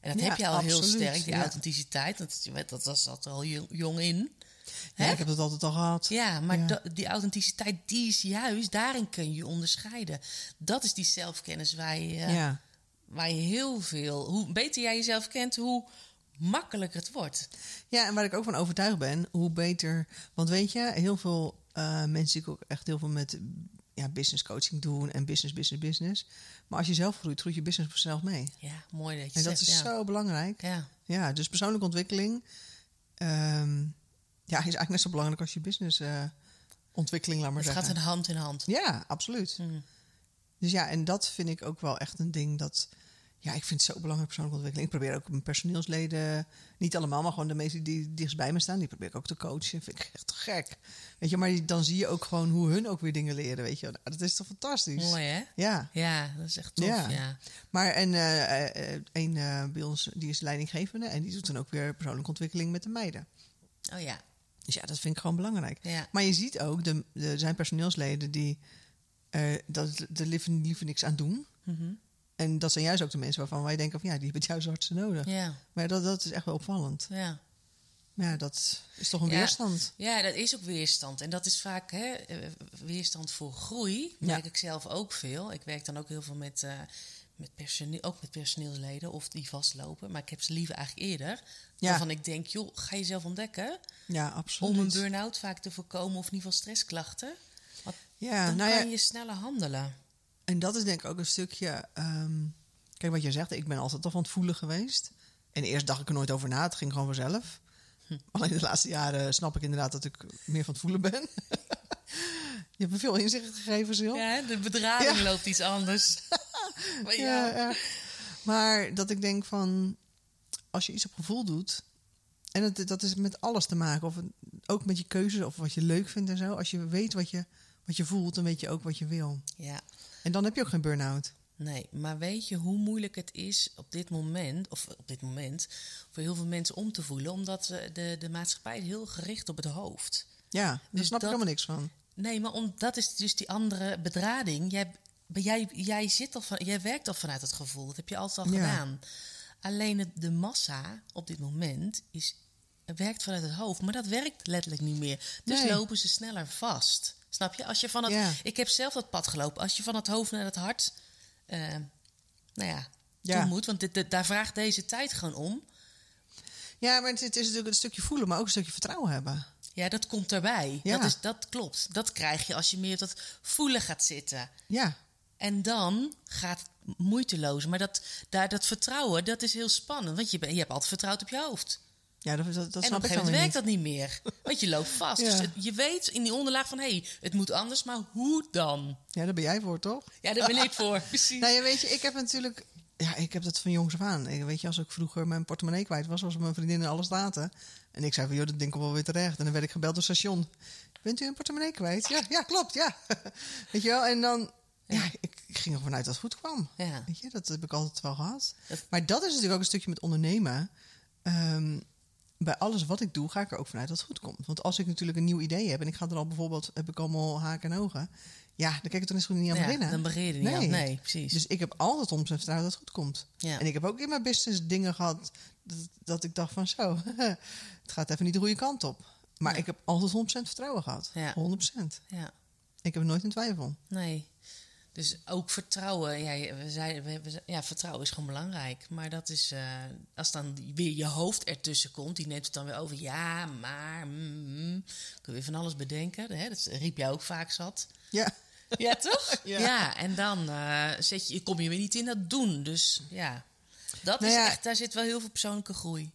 En dat heb je al heel sterk, die authenticiteit. Dat, dat, dat zat er al jong in. Ja, ik heb dat altijd al gehad. Ja, maar Ja. die authenticiteit, die is juist, daarin kun je onderscheiden. Dat is die zelfkennis waar je, eh, ja. waar je heel veel... Hoe beter jij jezelf kent, hoe makkelijker het wordt. Ja, en waar ik ook van overtuigd ben, hoe beter. Want weet je, heel veel eh, mensen die ook echt heel veel met ja, business coaching doen en business, business, business. Maar als je zelf groeit, groeit je business vanzelf mee. Ja, mooi dat je En dat zegt. is ja. zo belangrijk. Ja, Ja, dus persoonlijke ontwikkeling ehm, ja, is eigenlijk net zo belangrijk als je business eh, ontwikkeling, laat maar het zeggen. gaat een hand in hand. Ja, absoluut. Mm. Dus ja, en dat vind ik ook wel echt een ding dat... Ja, ik vind het zo belangrijk persoonlijke ontwikkeling. Ik probeer ook mijn personeelsleden, niet allemaal, maar gewoon de meesten die dichtst bij me staan, die probeer ik ook te coachen. Vind ik echt gek. Weet je, maar dan zie je ook gewoon hoe hun ook weer dingen leren, weet je. Nou, dat is toch fantastisch? Mooi, hè? Ja, Ja, dat is echt tof, Ja. ja. maar en eh, een bij ons, die is leidinggevende en die doet dan ook weer persoonlijke ontwikkeling met de meiden. Oh ja, Dus ja, dat vind ik gewoon belangrijk. ja. Maar je ziet ook, de, de, er zijn personeelsleden die eh dat er liever, liever niks aan doen. Mhm. En dat zijn juist ook de mensen waarvan wij denken van ja, die hebben het juist hartstikke nodig. Ja, Maar dat, dat is echt wel opvallend. ja. Maar ja, dat is toch een Ja. weerstand. Ja, dat is ook weerstand. En dat is vaak hè, eh, weerstand voor groei. Ja. merk ik zelf ook veel. Ik werk dan ook heel veel met, eh, met personeel, ook met personeelsleden of die vastlopen. Maar ik heb ze liever eigenlijk eerder. Ja. Waarvan ik denk, joh, ga je zelf ontdekken. Ja, absoluut. Om een burn-out vaak te voorkomen of in ieder geval stressklachten. Want ja, dan nou ja, kan je sneller handelen. en dat is denk ik ook een stukje... ehm, kijk, wat je zegt, ik ben altijd toch van het voelen geweest. En eerst dacht ik er nooit over na, het ging gewoon vanzelf. Hm. Alleen de laatste jaren snap ik inderdaad dat ik meer van het voelen ben. je hebt me veel inzicht gegeven, Sil. Ja, de bedrading Ja. loopt iets anders. maar Ja, ja, ja. Maar dat ik denk van, als je iets op gevoel doet, en het, dat is met alles te maken, of het- ook met je keuzes of wat je leuk vindt en zo. Als je weet wat je, wat je voelt, dan weet je ook wat je wil. ja. En dan heb je ook geen burn-out. Nee, maar weet je hoe moeilijk het is op dit moment, of op dit moment, voor heel veel mensen om te voelen, omdat de, de maatschappij is heel gericht op het hoofd. Ja, daar Dus snap dat- ik helemaal niks van. Nee, maar om, dat is dus die andere bedrading. Jij, maar jij, jij, zit al van, jij werkt al vanuit het gevoel, dat heb je altijd al Ja. gedaan. Alleen het, de massa op dit moment is, werkt vanuit het hoofd, maar dat werkt letterlijk niet meer. Dus Nee. lopen ze sneller vast. Snap je? Als je van het, Ja. Ik heb zelf dat pad gelopen. Als je van het hoofd naar het hart, eh, nou ja, Ja. toe moet. Want dit, dit- daar vraagt deze tijd gewoon om. Ja, maar het, het is natuurlijk een stukje voelen, maar ook een stukje vertrouwen hebben. Ja, dat komt erbij. Ja. Dat, is, dat klopt. Dat krijg je als je meer op dat voelen gaat zitten. Ja, En dan gaat het moeiteloos. Maar dat, daar, dat vertrouwen, dat is heel spannend. Want je, je hebt altijd vertrouwd op je hoofd. ja dat, dat, dat en op een gegeven moment werkt dat niet meer. Want je loopt vast. Ja. Dus je weet in die onderlaag van... hé, hey, het moet anders, maar hoe dan? Ja, daar ben jij voor, toch? Ja, daar ben ik voor. Precies. Nou ja, weet je, ik heb natuurlijk... Ja, ik heb dat van jongs af aan. Ik, weet je, als ik vroeger mijn portemonnee kwijt was... was mijn vriendinnen alles laten. En ik zei van, joh, dat ding komt wel weer terecht. En dan werd ik gebeld door het station. Bent u een portemonnee kwijt? Ja, ja klopt, ja. weet je wel, en dan... Ja, ik, ik ging ervan uit dat het goed kwam. Ja. Weet je, dat heb ik altijd wel gehad. Dat- Maar dat is natuurlijk ook een stukje met ondernemen. Ehm, bij alles wat ik doe, ga ik er ook vanuit dat het goed komt. Want als ik natuurlijk een nieuw idee heb... en ik ga er al bijvoorbeeld... heb ik allemaal haken en ogen... ja, dan kijk ik er eens goed niet aan Ja, beginnen. dan begin je niet Nee. aan. Nee, precies. Dus ik heb altijd om zijn vertrouwen dat het goed komt. Ja. En ik heb ook in mijn business dingen gehad dat, dat ik dacht van zo, het gaat even niet de goede kant op. Maar Ja. ik heb altijd 100% vertrouwen gehad. Ja. 100%. Ja, Ik heb nooit in twijfel. nee. Dus ook vertrouwen. Ja, we zeiden, we, we- ja, vertrouwen is gewoon belangrijk. Maar dat is, eh, als dan weer je hoofd ertussen komt, die neemt het dan weer over. Ja, maar, mm, mm. kun je van alles bedenken. Hè? Dat riep jij ook vaak zat. Ja. Ja, toch? Ja. ja. en dan eh, zet je, kom je weer niet in dat doen. Dus ja, dat Nou is ja. echt, daar zit wel heel veel persoonlijke groei.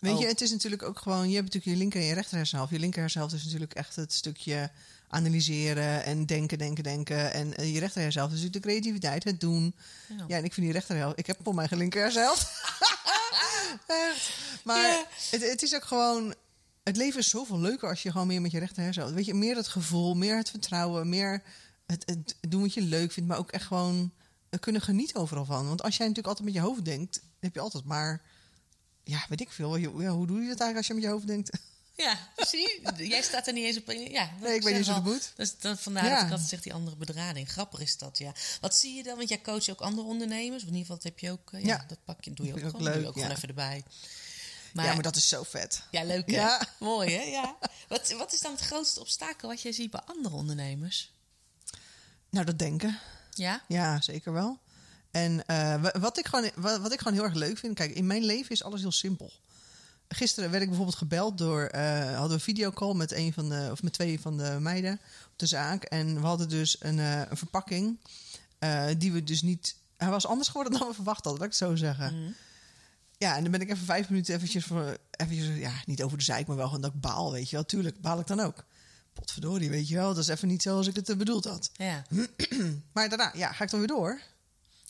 Weet Oh. je, het is natuurlijk ook gewoon... Je hebt natuurlijk je linker en je rechter hersenhelft. Je linker hersenhelft is natuurlijk echt het stukje analyseren en denken, denken, denken. En eh, je rechter hersenhelft is natuurlijk de creativiteit, het doen. Ja. Ja, en ik vind die rechterhelft... Ik heb voor mij geen linker hersenhelft. echt. Maar Ja. het, het is ook gewoon... Het leven is zoveel leuker als je gewoon meer met je rechter hersenhelft... Weet je, meer het gevoel, meer het vertrouwen, meer het, het doen wat je leuk vindt... maar ook echt gewoon eh, kunnen genieten overal van. Want als jij natuurlijk altijd met je hoofd denkt... heb je altijd maar... Ja, weet ik veel. Ja, hoe doe je dat eigenlijk als je met je hoofd denkt? Ja, zie je? Jij staat er niet eens op. Ja, Nee, ik weet niet het moet. Dus dat, vandaar Ja. dat ik altijd zeg die andere bedrading. Grappig is dat, ja. Wat zie je dan? Want jij coacht ook andere ondernemers. Of in ieder geval, dat heb je ook. eh, ja, Ja. dat pak je, doe je ook, gewoon. doe je ook gewoon ja. even erbij. ja, maar dat is zo vet. Ja, leuk hè? Ja. Mooi hè? Ja. Wat, wat is dan het grootste obstakel wat jij ziet bij andere ondernemers? Nou, dat denken. Ja? Ja, zeker wel. En eh, wa- wat, ik gewoon, wa- wat ik gewoon heel erg leuk vind... Kijk, in mijn leven is alles heel simpel. Gisteren werd ik bijvoorbeeld gebeld door... eh, hadden we een videocall met, een van de, of met twee van de meiden op de zaak. En we hadden dus een, eh, een verpakking die we dus niet... Hij was anders geworden dan we verwacht hadden, laat ik het zo zeggen. Mhm. Ja, en dan ben ik even vijf minuten eventjes voor... Eventjes, ja, niet over de zeik, maar wel gewoon dat ik baal, weet je wel. Tuurlijk, baal ik dan ook. Potverdorie, weet je wel. Dat is even niet zoals ik het bedoeld had. Ja. Maar daarna ja, ga ik dan weer door.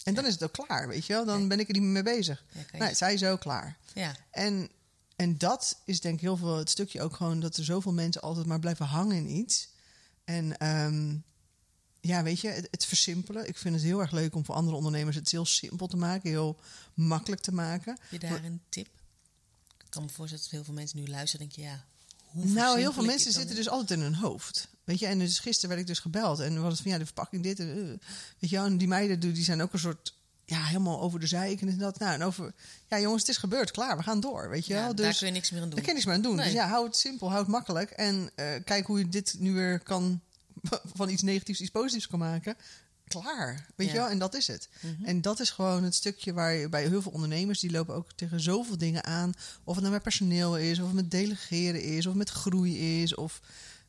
En dan is het ook klaar, weet je wel. Dan ben ik er niet meer mee bezig. Nee, zij is ook klaar. ja. En, en dat is denk ik heel veel het stukje ook gewoon... dat er zoveel mensen altijd maar blijven hangen in iets. En ehm, ja, weet je, het, het versimpelen. Ik vind het heel erg leuk om voor andere ondernemers... het heel simpel te maken, heel makkelijk te maken. Heb je daar een tip? Ik kan me voorstellen dat heel veel mensen nu luisteren en denken, ja, hoe Nou, heel veel mensen zitten dus altijd in hun hoofd. Weet je, en dus gisteren werd ik dus gebeld. En was het van, ja, de verpakking dit. En, eh, weet je en die meiden die zijn ook een soort... Ja, helemaal over de zeik en dat. Nou, en over... Ja, jongens, het is gebeurd. Klaar, we gaan door, weet je Ja, wel. daar Dus kun je niks meer aan doen. daar kun je niks meer aan doen. Nee. Dus ja, hou het simpel, hou het makkelijk. En eh, kijk hoe je dit nu weer kan... van iets negatiefs iets positiefs kan maken. Klaar, weet Ja. je wel. En dat is het. Mhm. En dat is gewoon het stukje waar je bij heel veel ondernemers... die lopen ook tegen zoveel dingen aan. Of het nou met personeel is, of met delegeren is... of met groei is, of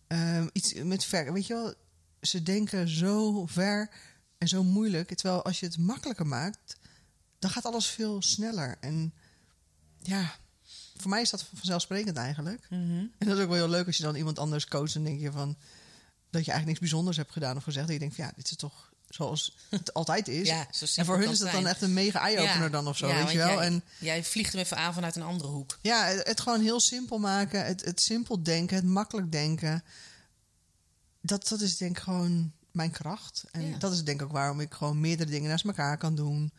ehm, iets met ver... Weet je wel, ze denken zo ver en zo moeilijk. Terwijl als je het makkelijker maakt... dan gaat alles veel sneller. En ja, voor mij is dat vanzelfsprekend eigenlijk. Mhm. En dat is ook wel heel leuk als je dan iemand anders coacht... en denk je van... dat je eigenlijk niks bijzonders hebt gedaan of gezegd. Dat je denkt van ja, dit is toch zoals het altijd is. Ja, en voor hun is dat dan echt een mega eye-opener Ja. dan of zo, Ja, weet je wel. Jij, En jij vliegt hem even aan vanuit een andere hoek. ja, het, het gewoon heel simpel maken. Het, het simpel denken, het makkelijk denken. Dat, dat is denk ik gewoon mijn kracht. En dat is denk ik ook waarom ik gewoon meerdere dingen naast elkaar kan doen.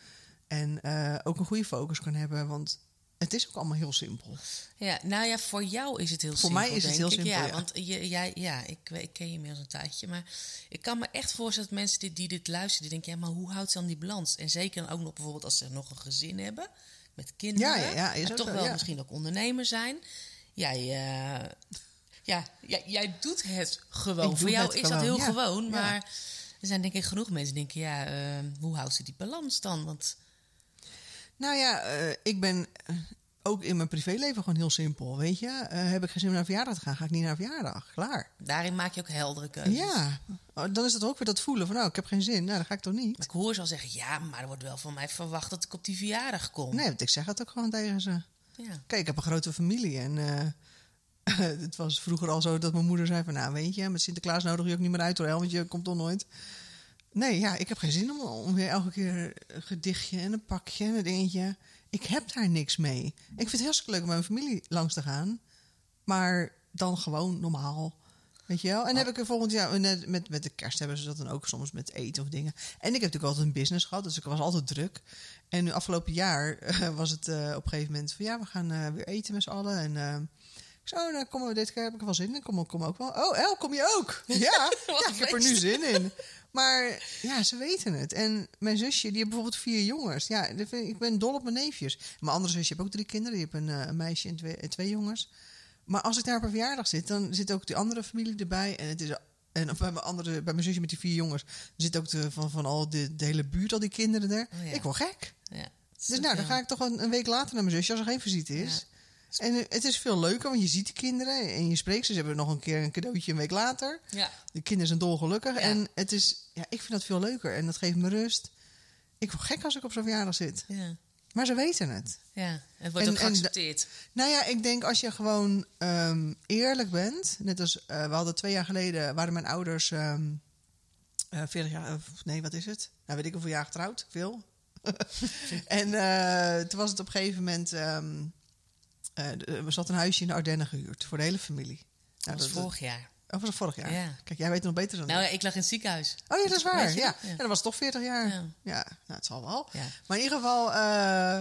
En eh, ook een goede focus kan hebben. Want het is ook allemaal heel simpel. Ja, nou ja, voor jou is het heel Voor simpel. mij is het heel ik. simpel, Ja, ja. want je, jij, ja, ik, ik ken je inmiddels een tijdje. Maar ik kan me echt voorstellen dat mensen die, die dit luisteren, die denken: ja, maar hoe houdt ze dan die balans? En zeker ook nog bijvoorbeeld als ze nog een gezin hebben met kinderen. Ja, ja, ja, toch wel misschien ook ondernemer zijn. Jij, eh, ja, jij, jij doet het gewoon. Ik voor jou is dat heel gewoon. Maar er zijn denk ik genoeg mensen die denken: ja, eh, hoe houdt ze die balans dan? Want Nou ja, eh, ik ben eh, ook in mijn privéleven gewoon heel simpel. Weet je, Eh, heb ik geen zin om naar verjaardag te gaan, ga ik niet naar verjaardag. Klaar. daarin maak je ook heldere keuzes. Ja, Oh, dan is het ook weer dat voelen van, nou, ik heb geen zin. Nou, dan ga ik toch niet. Maar ik hoor ze al zeggen, ja, maar er wordt wel van mij verwacht dat ik op die verjaardag kom. Nee, want ik zeg het ook gewoon tegen ze. Ja. Kijk, ik heb een grote familie en het was vroeger al zo dat mijn moeder zei van... nou, weet je, met Sinterklaas nodig je ook niet meer uit hoor, want je komt toch nooit. Nee, ja, ik heb geen zin om, om weer elke keer een gedichtje en een pakje en een dingetje. Ik heb daar niks mee. Ik vind het hartstikke leuk om mijn familie langs te gaan. Maar dan gewoon normaal. Weet je wel? En heb ik er volgend jaar, net met, met de kerst hebben ze dat dan ook soms met eten of dingen. En ik heb natuurlijk altijd een business gehad, dus ik was altijd druk. En nu afgelopen jaar eh, was het eh, op een gegeven moment van ja, we gaan eh, weer eten met z'n allen. En ik zo, dan komen we dit keer heb ik er wel zin in. Kom, kom ook wel. Oh, El, kom je ook? Ja, ja ik heb er nu zin in. Maar ja, ze weten het. En mijn zusje, die heeft bijvoorbeeld vier jongens. Ja, ik ben dol op mijn neefjes. Mijn andere zusje heeft ook drie kinderen. Die heeft een, eh, een meisje en twee, en twee jongens. Maar als ik daar op een verjaardag zit, dan zit ook die andere familie erbij. En het is en bij mijn, andere, bij mijn zusje met die vier jongens zit ook de, van, van al de, de hele buurt, al die kinderen er. Oh ja. Ik word gek. Ja. Dus nou, dan ga ik toch een, een week later naar mijn zusje als er geen visite is. En eh, het is veel leuker, want je ziet de kinderen en je spreekt ze. Ze hebben nog een keer een cadeautje een week later. Ja. De kinderen zijn dolgelukkig. Ja. En het is, ja, ik vind dat veel leuker en dat geeft me rust. Ik word gek als ik op zo'n verjaardag zit. Ja. Maar ze weten het. Ja. Het wordt En- ook en geaccepteerd. Nou ja, ik denk als je gewoon ehm, eerlijk bent. Net als eh, we hadden twee jaar geleden, waren mijn ouders ehm eh 40 jaar, of nee, wat is het? Nou, weet ik hoeveel jaar getrouwd, veel. en eh, toen was het op een gegeven moment, ehm eh, de- we zat een huisje in de Ardennen gehuurd voor de hele familie. Nou, dat was vorig jaar. Oh, was het vorig jaar? Ja. Kijk, jij weet het nog beter dan Nou, ik. ja, ik lag in het ziekenhuis. Oh ja, dat is waar. Ja. Ja, dat was toch 40 jaar. Ja. Ja, nou, het zal wel. Maar in ieder geval, eh,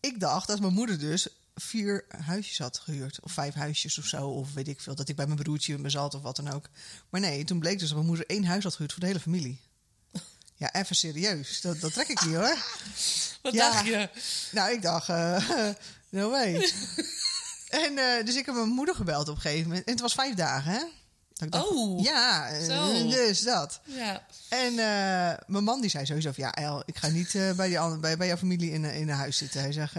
ik dacht dat mijn moeder dus vier huisjes had gehuurd. Of vijf huisjes of zo. Of weet ik veel. Dat ik bij mijn broertje me zat of wat dan ook. Maar nee, toen bleek dus dat mijn moeder één huis had gehuurd voor de hele familie. Ja, even serieus. Dat, dat trek ik niet hoor. Wat Ja. dacht je? Nou, ik dacht, eh no way. en eh, dus ik heb mijn moeder gebeld op een gegeven moment. En het was vijf dagen, hè? Dat dacht, Oh. Ja, eh, Zo. dus dat. Ja. En eh, mijn man die zei sowieso van... Ja, El, ik ga niet bij, die andere, bij, bij jouw familie in, in een huis zitten. Hij zegt...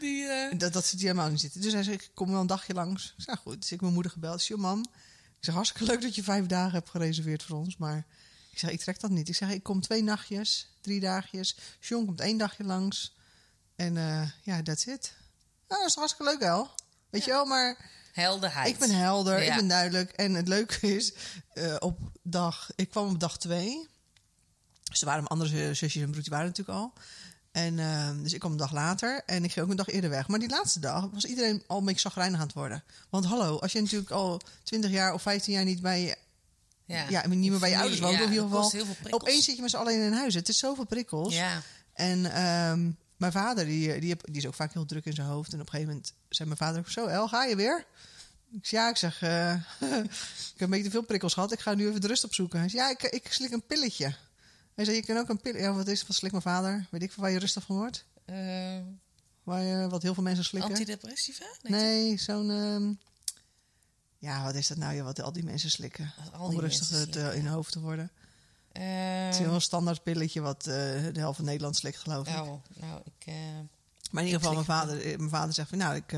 Die, dat, dat zit hier helemaal niet zitten. Dus hij zei, ik kom wel een dagje langs. Ik zei, goed. Dus ik heb mijn moeder gebeld. Ik zei, mam, ik zeg, hartstikke leuk dat je vijf dagen hebt gereserveerd voor ons. Maar ik zeg, ik trek dat niet. Ik zeg, ik kom twee nachtjes, drie dagjes. John komt één dagje langs. En ja, that's it. Nou, dat is hartstikke leuk, El. Weet je wel, maar... helderheid. Ik ben helder, Ja. ik ben duidelijk. En het leuke is, eh, op dag, ik kwam op dag twee. Dus er waren mijn andere zusjes en broertje waren natuurlijk al. En, ehm, dus ik kwam een dag later en ik ging ook een dag eerder weg. Maar die laatste dag was iedereen al een beetje zagrijnig aan het worden. Want hallo, als je natuurlijk al 20 jaar of 15 jaar niet bij je, Ja, ja, niet meer bij je ouders woont, Ja, of in ieder geval, heel veel prikkels. opeens zit je met z'n allen in een huis. Het is zoveel prikkels. Ja. En ehm, mijn vader, die, die, heb- die is ook vaak heel druk in zijn hoofd. En op een gegeven moment zei mijn vader ook zo... El, ga je weer? Ik zei, ja, ik zeg... eh, ik heb een beetje te veel prikkels gehad. Ik ga nu even de rust opzoeken. Hij zei, ja, ik, ik slik een pilletje. Hij zei, je kan ook een pilletje... Ja, wat is Wat slikt mijn vader? Weet ik veel waar je rustig van wordt? Eh, Waar je, wat heel veel mensen slikken? antidepressiva? nee, zo'n... ehm, ja, wat is dat nou? joh, Wat al die mensen slikken. Al die Om rustig mensen te- in hun hoofd te worden. Eh, Het is een standaard pilletje wat eh, de helft van Nederland slikt, geloof ik. nou, nou, ik... eh, Maar in ieder geval, mijn vader, mijn vader zegt van, nou, ik...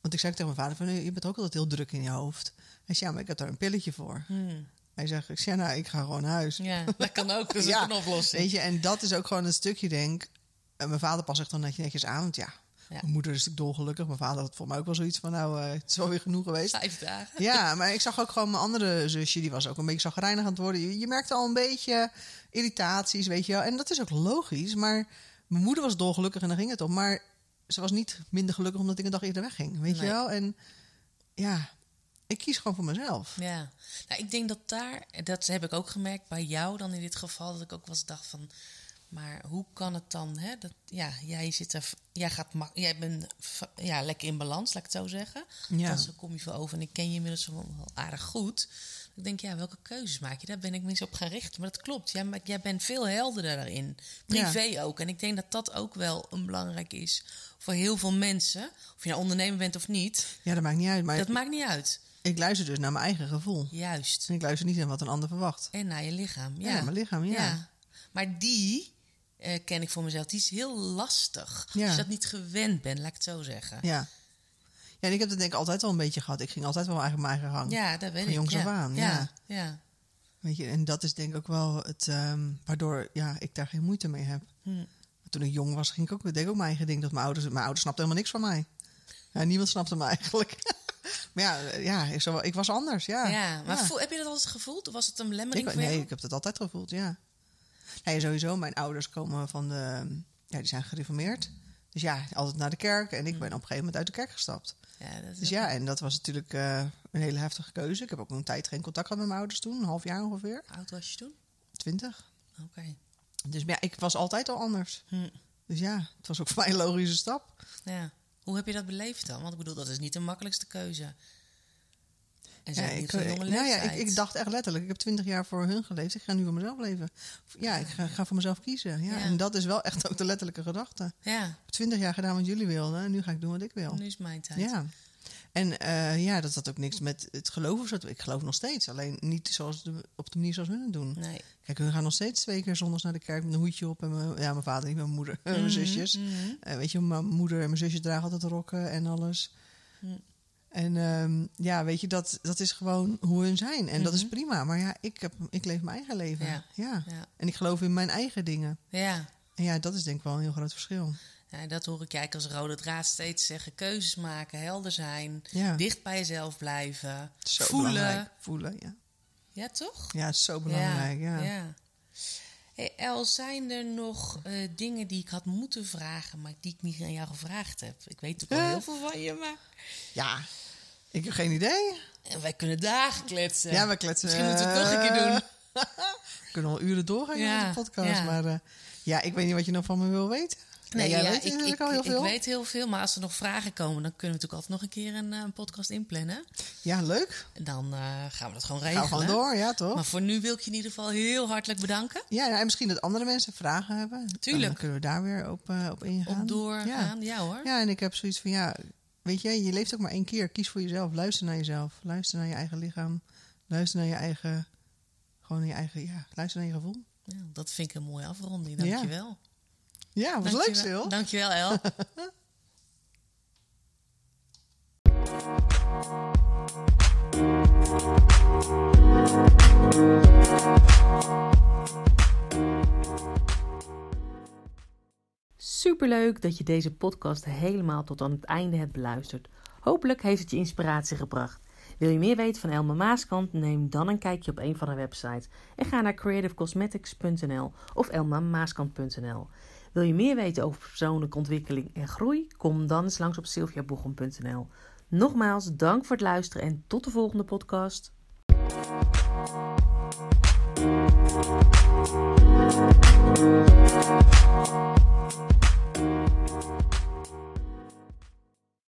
want ik zei ook tegen mijn vader van, je bent ook altijd heel druk in je hoofd. Hij zei, ja, maar ik heb daar een pilletje voor. hmm, Hij zegt, ik zei, nou, ik ga gewoon naar huis. ja, dat kan ook. Dat is Ja, ook een oplossing. Weet je, en dat is ook gewoon een stukje, denk en mijn vader past zich dan netjes aan, want ja, Ja. mijn moeder is natuurlijk dolgelukkig. Mijn vader had voor mij ook wel zoiets van, nou, eh, het is wel weer genoeg geweest. Vijf dagen. Ja, maar ik zag ook gewoon mijn andere zusje, die was ook een beetje zagrijnig aan het worden. Je, je merkte al een beetje irritaties, weet je wel. En dat is ook logisch, maar mijn moeder was dolgelukkig en daar ging het om. Maar ze was niet minder gelukkig omdat ik een dag eerder wegging, weet Nee. je wel. En ja, ik kies gewoon voor mezelf. Ja, nou, ik denk dat daar, dat heb ik ook gemerkt bij jou dan in dit geval, dat ik ook wel eens dacht van, maar hoe kan het dan, hè? Dat, ja, jij zit er, jij gaat, jij bent ja, lekker in balans, laat ik het zo zeggen. Ja. Dan kom je veel over en ik ken je inmiddels wel aardig goed. Ik denk, ja, welke keuzes maak je? Daar ben ik eens op gaan richten. Maar dat klopt, jij, ma- jij bent veel helderder daarin. Privé ook. En ik denk dat dat ook wel een belangrijk is voor heel veel mensen. Of je nou ondernemer bent of niet, Ja, dat maakt niet uit. Maar dat maakt niet uit. ik luister dus naar mijn eigen gevoel. Juist. En ik luister niet naar wat een ander verwacht. En naar je lichaam. Ja, Ja, mijn lichaam, ja. Maar die eh, ken ik voor mezelf. Die is heel lastig. Ja. Als je dat niet gewend bent, laat ik het zo zeggen. Ja. Ja, en ik heb dat denk ik altijd al een beetje gehad. Ik ging altijd wel eigenlijk mijn eigen gang. Ja, dat weet Van ik. jongs ja. af aan, Ja, ja. ja. Weet je, en dat is denk ik ook wel het ehm, waardoor ja, ik daar geen moeite mee heb. Hm. Toen ik jong was, ging ik ook, deed ik ook mijn eigen ding. Dat mijn ouders, mijn ouders snapten helemaal niks van mij. Ja, niemand snapte me eigenlijk. maar ja, eh, ja ik, was anders, ja. Ja, maar Ja. voel- heb je dat altijd gevoeld? Of was het een belemmering Ik, voor nee, jou? ik heb dat altijd gevoeld, ja. Nee, sowieso, mijn ouders komen van de... Ja, die zijn gereformeerd. Dus ja, altijd naar de kerk. En ik ben op een gegeven moment uit de kerk gestapt. Ja, dat is Dus ja, en dat was natuurlijk eh, een hele heftige keuze. Ik heb ook een tijd geen contact gehad met mijn ouders toen. Een half jaar ongeveer. Hoe oud was je toen? Twintig. Oké. Dus ja, ik was altijd al anders. Hm. Dus ja, het was ook voor mij een logische stap. Ja. Hoe heb je dat beleefd dan? Want ik bedoel, dat is niet de makkelijkste keuze. En Ja, zijn ik, zo'n eh, jonge nou ja, ik, ik dacht echt letterlijk, ik heb twintig jaar voor hun geleefd. Ik ga nu voor mezelf leven. Ja, ik ga, ga voor mezelf kiezen. Ja, Ja. En dat is wel echt ook de letterlijke gedachte. Ja, twintig jaar gedaan wat jullie wilden. En nu ga ik doen wat ik wil. nu is mijn tijd. Ja. En eh, ja, dat had ook niks met het zo. Ik geloof nog steeds, alleen niet zoals de, op de manier zoals hun het doen. Nee. Kijk, we gaan nog steeds twee keer zondags naar de kerk met een hoedje op. En mijn, ja, mijn vader niet, mijn moeder mijn zusjes. Mhm. Eh, weet je, mijn moeder en mijn zusje dragen altijd rokken en alles. En ehm, ja, weet je, dat, dat is gewoon hoe hun zijn. En dat is Mhm. prima. Maar ja, ik, heb, ik leef mijn eigen leven. Ja. Ja. Ja. En ik geloof in mijn eigen dingen. Ja. En ja, dat is denk ik wel een heel groot verschil. ja, dat hoor ik eigenlijk als rode draad steeds zeggen. Keuzes maken, helder zijn, Ja, dicht bij jezelf blijven, zo voelen. belangrijk. Voelen, ja. Ja, toch? Ja, zo belangrijk, ja. ja. Hey, El, zijn er nog eh, dingen die ik had moeten vragen, maar die ik niet aan jou gevraagd heb? Ik weet ook wel heel veel van je, maar Ja, ik heb geen idee. en wij kunnen dagen kletsen. Ja, we kletsen. Misschien moeten we het nog een keer doen. We kunnen al uren doorgaan Ja, in deze podcast. ja. Maar eh, ja, ik weet niet wat je nog van me wil weten. Nee, ja, weet ik, ik, al heel ik veel. weet heel veel, maar als er nog vragen komen, dan kunnen we natuurlijk altijd nog een keer een, eh, een podcast inplannen. Ja, leuk. Dan eh, gaan we dat gewoon Gaan regelen. we gewoon door, ja toch? Maar voor nu wil ik je in ieder geval heel hartelijk bedanken. Ja, ja, en misschien dat andere mensen vragen hebben. Tuurlijk. Dan kunnen we daar weer op, eh, op ingaan. Op doorgaan. Ja. Ja. hoor. ja, en ik heb zoiets van, ja, weet je, je leeft ook maar één keer. Kies voor jezelf. Luister naar jezelf. Luister naar je eigen lichaam. Luister naar je eigen, gewoon naar je eigen, ja, luister naar je gevoel. Ja, dat vind ik een mooie afronding. Dankjewel. Ja, was leuk. Sil. Dankjewel, El. Superleuk dat je deze podcast helemaal tot aan het einde hebt beluisterd. Hopelijk heeft het je inspiratie gebracht. Wil je meer weten van Elma Maaskant? Neem dan een kijkje op een van haar websites en ga naar creativecosmetics.nl of elmamaaskant.nl. Wil je meer weten over persoonlijke ontwikkeling en groei? Kom dan eens langs op sylviaboegem.nl. Nogmaals, dank voor het luisteren en tot de volgende podcast.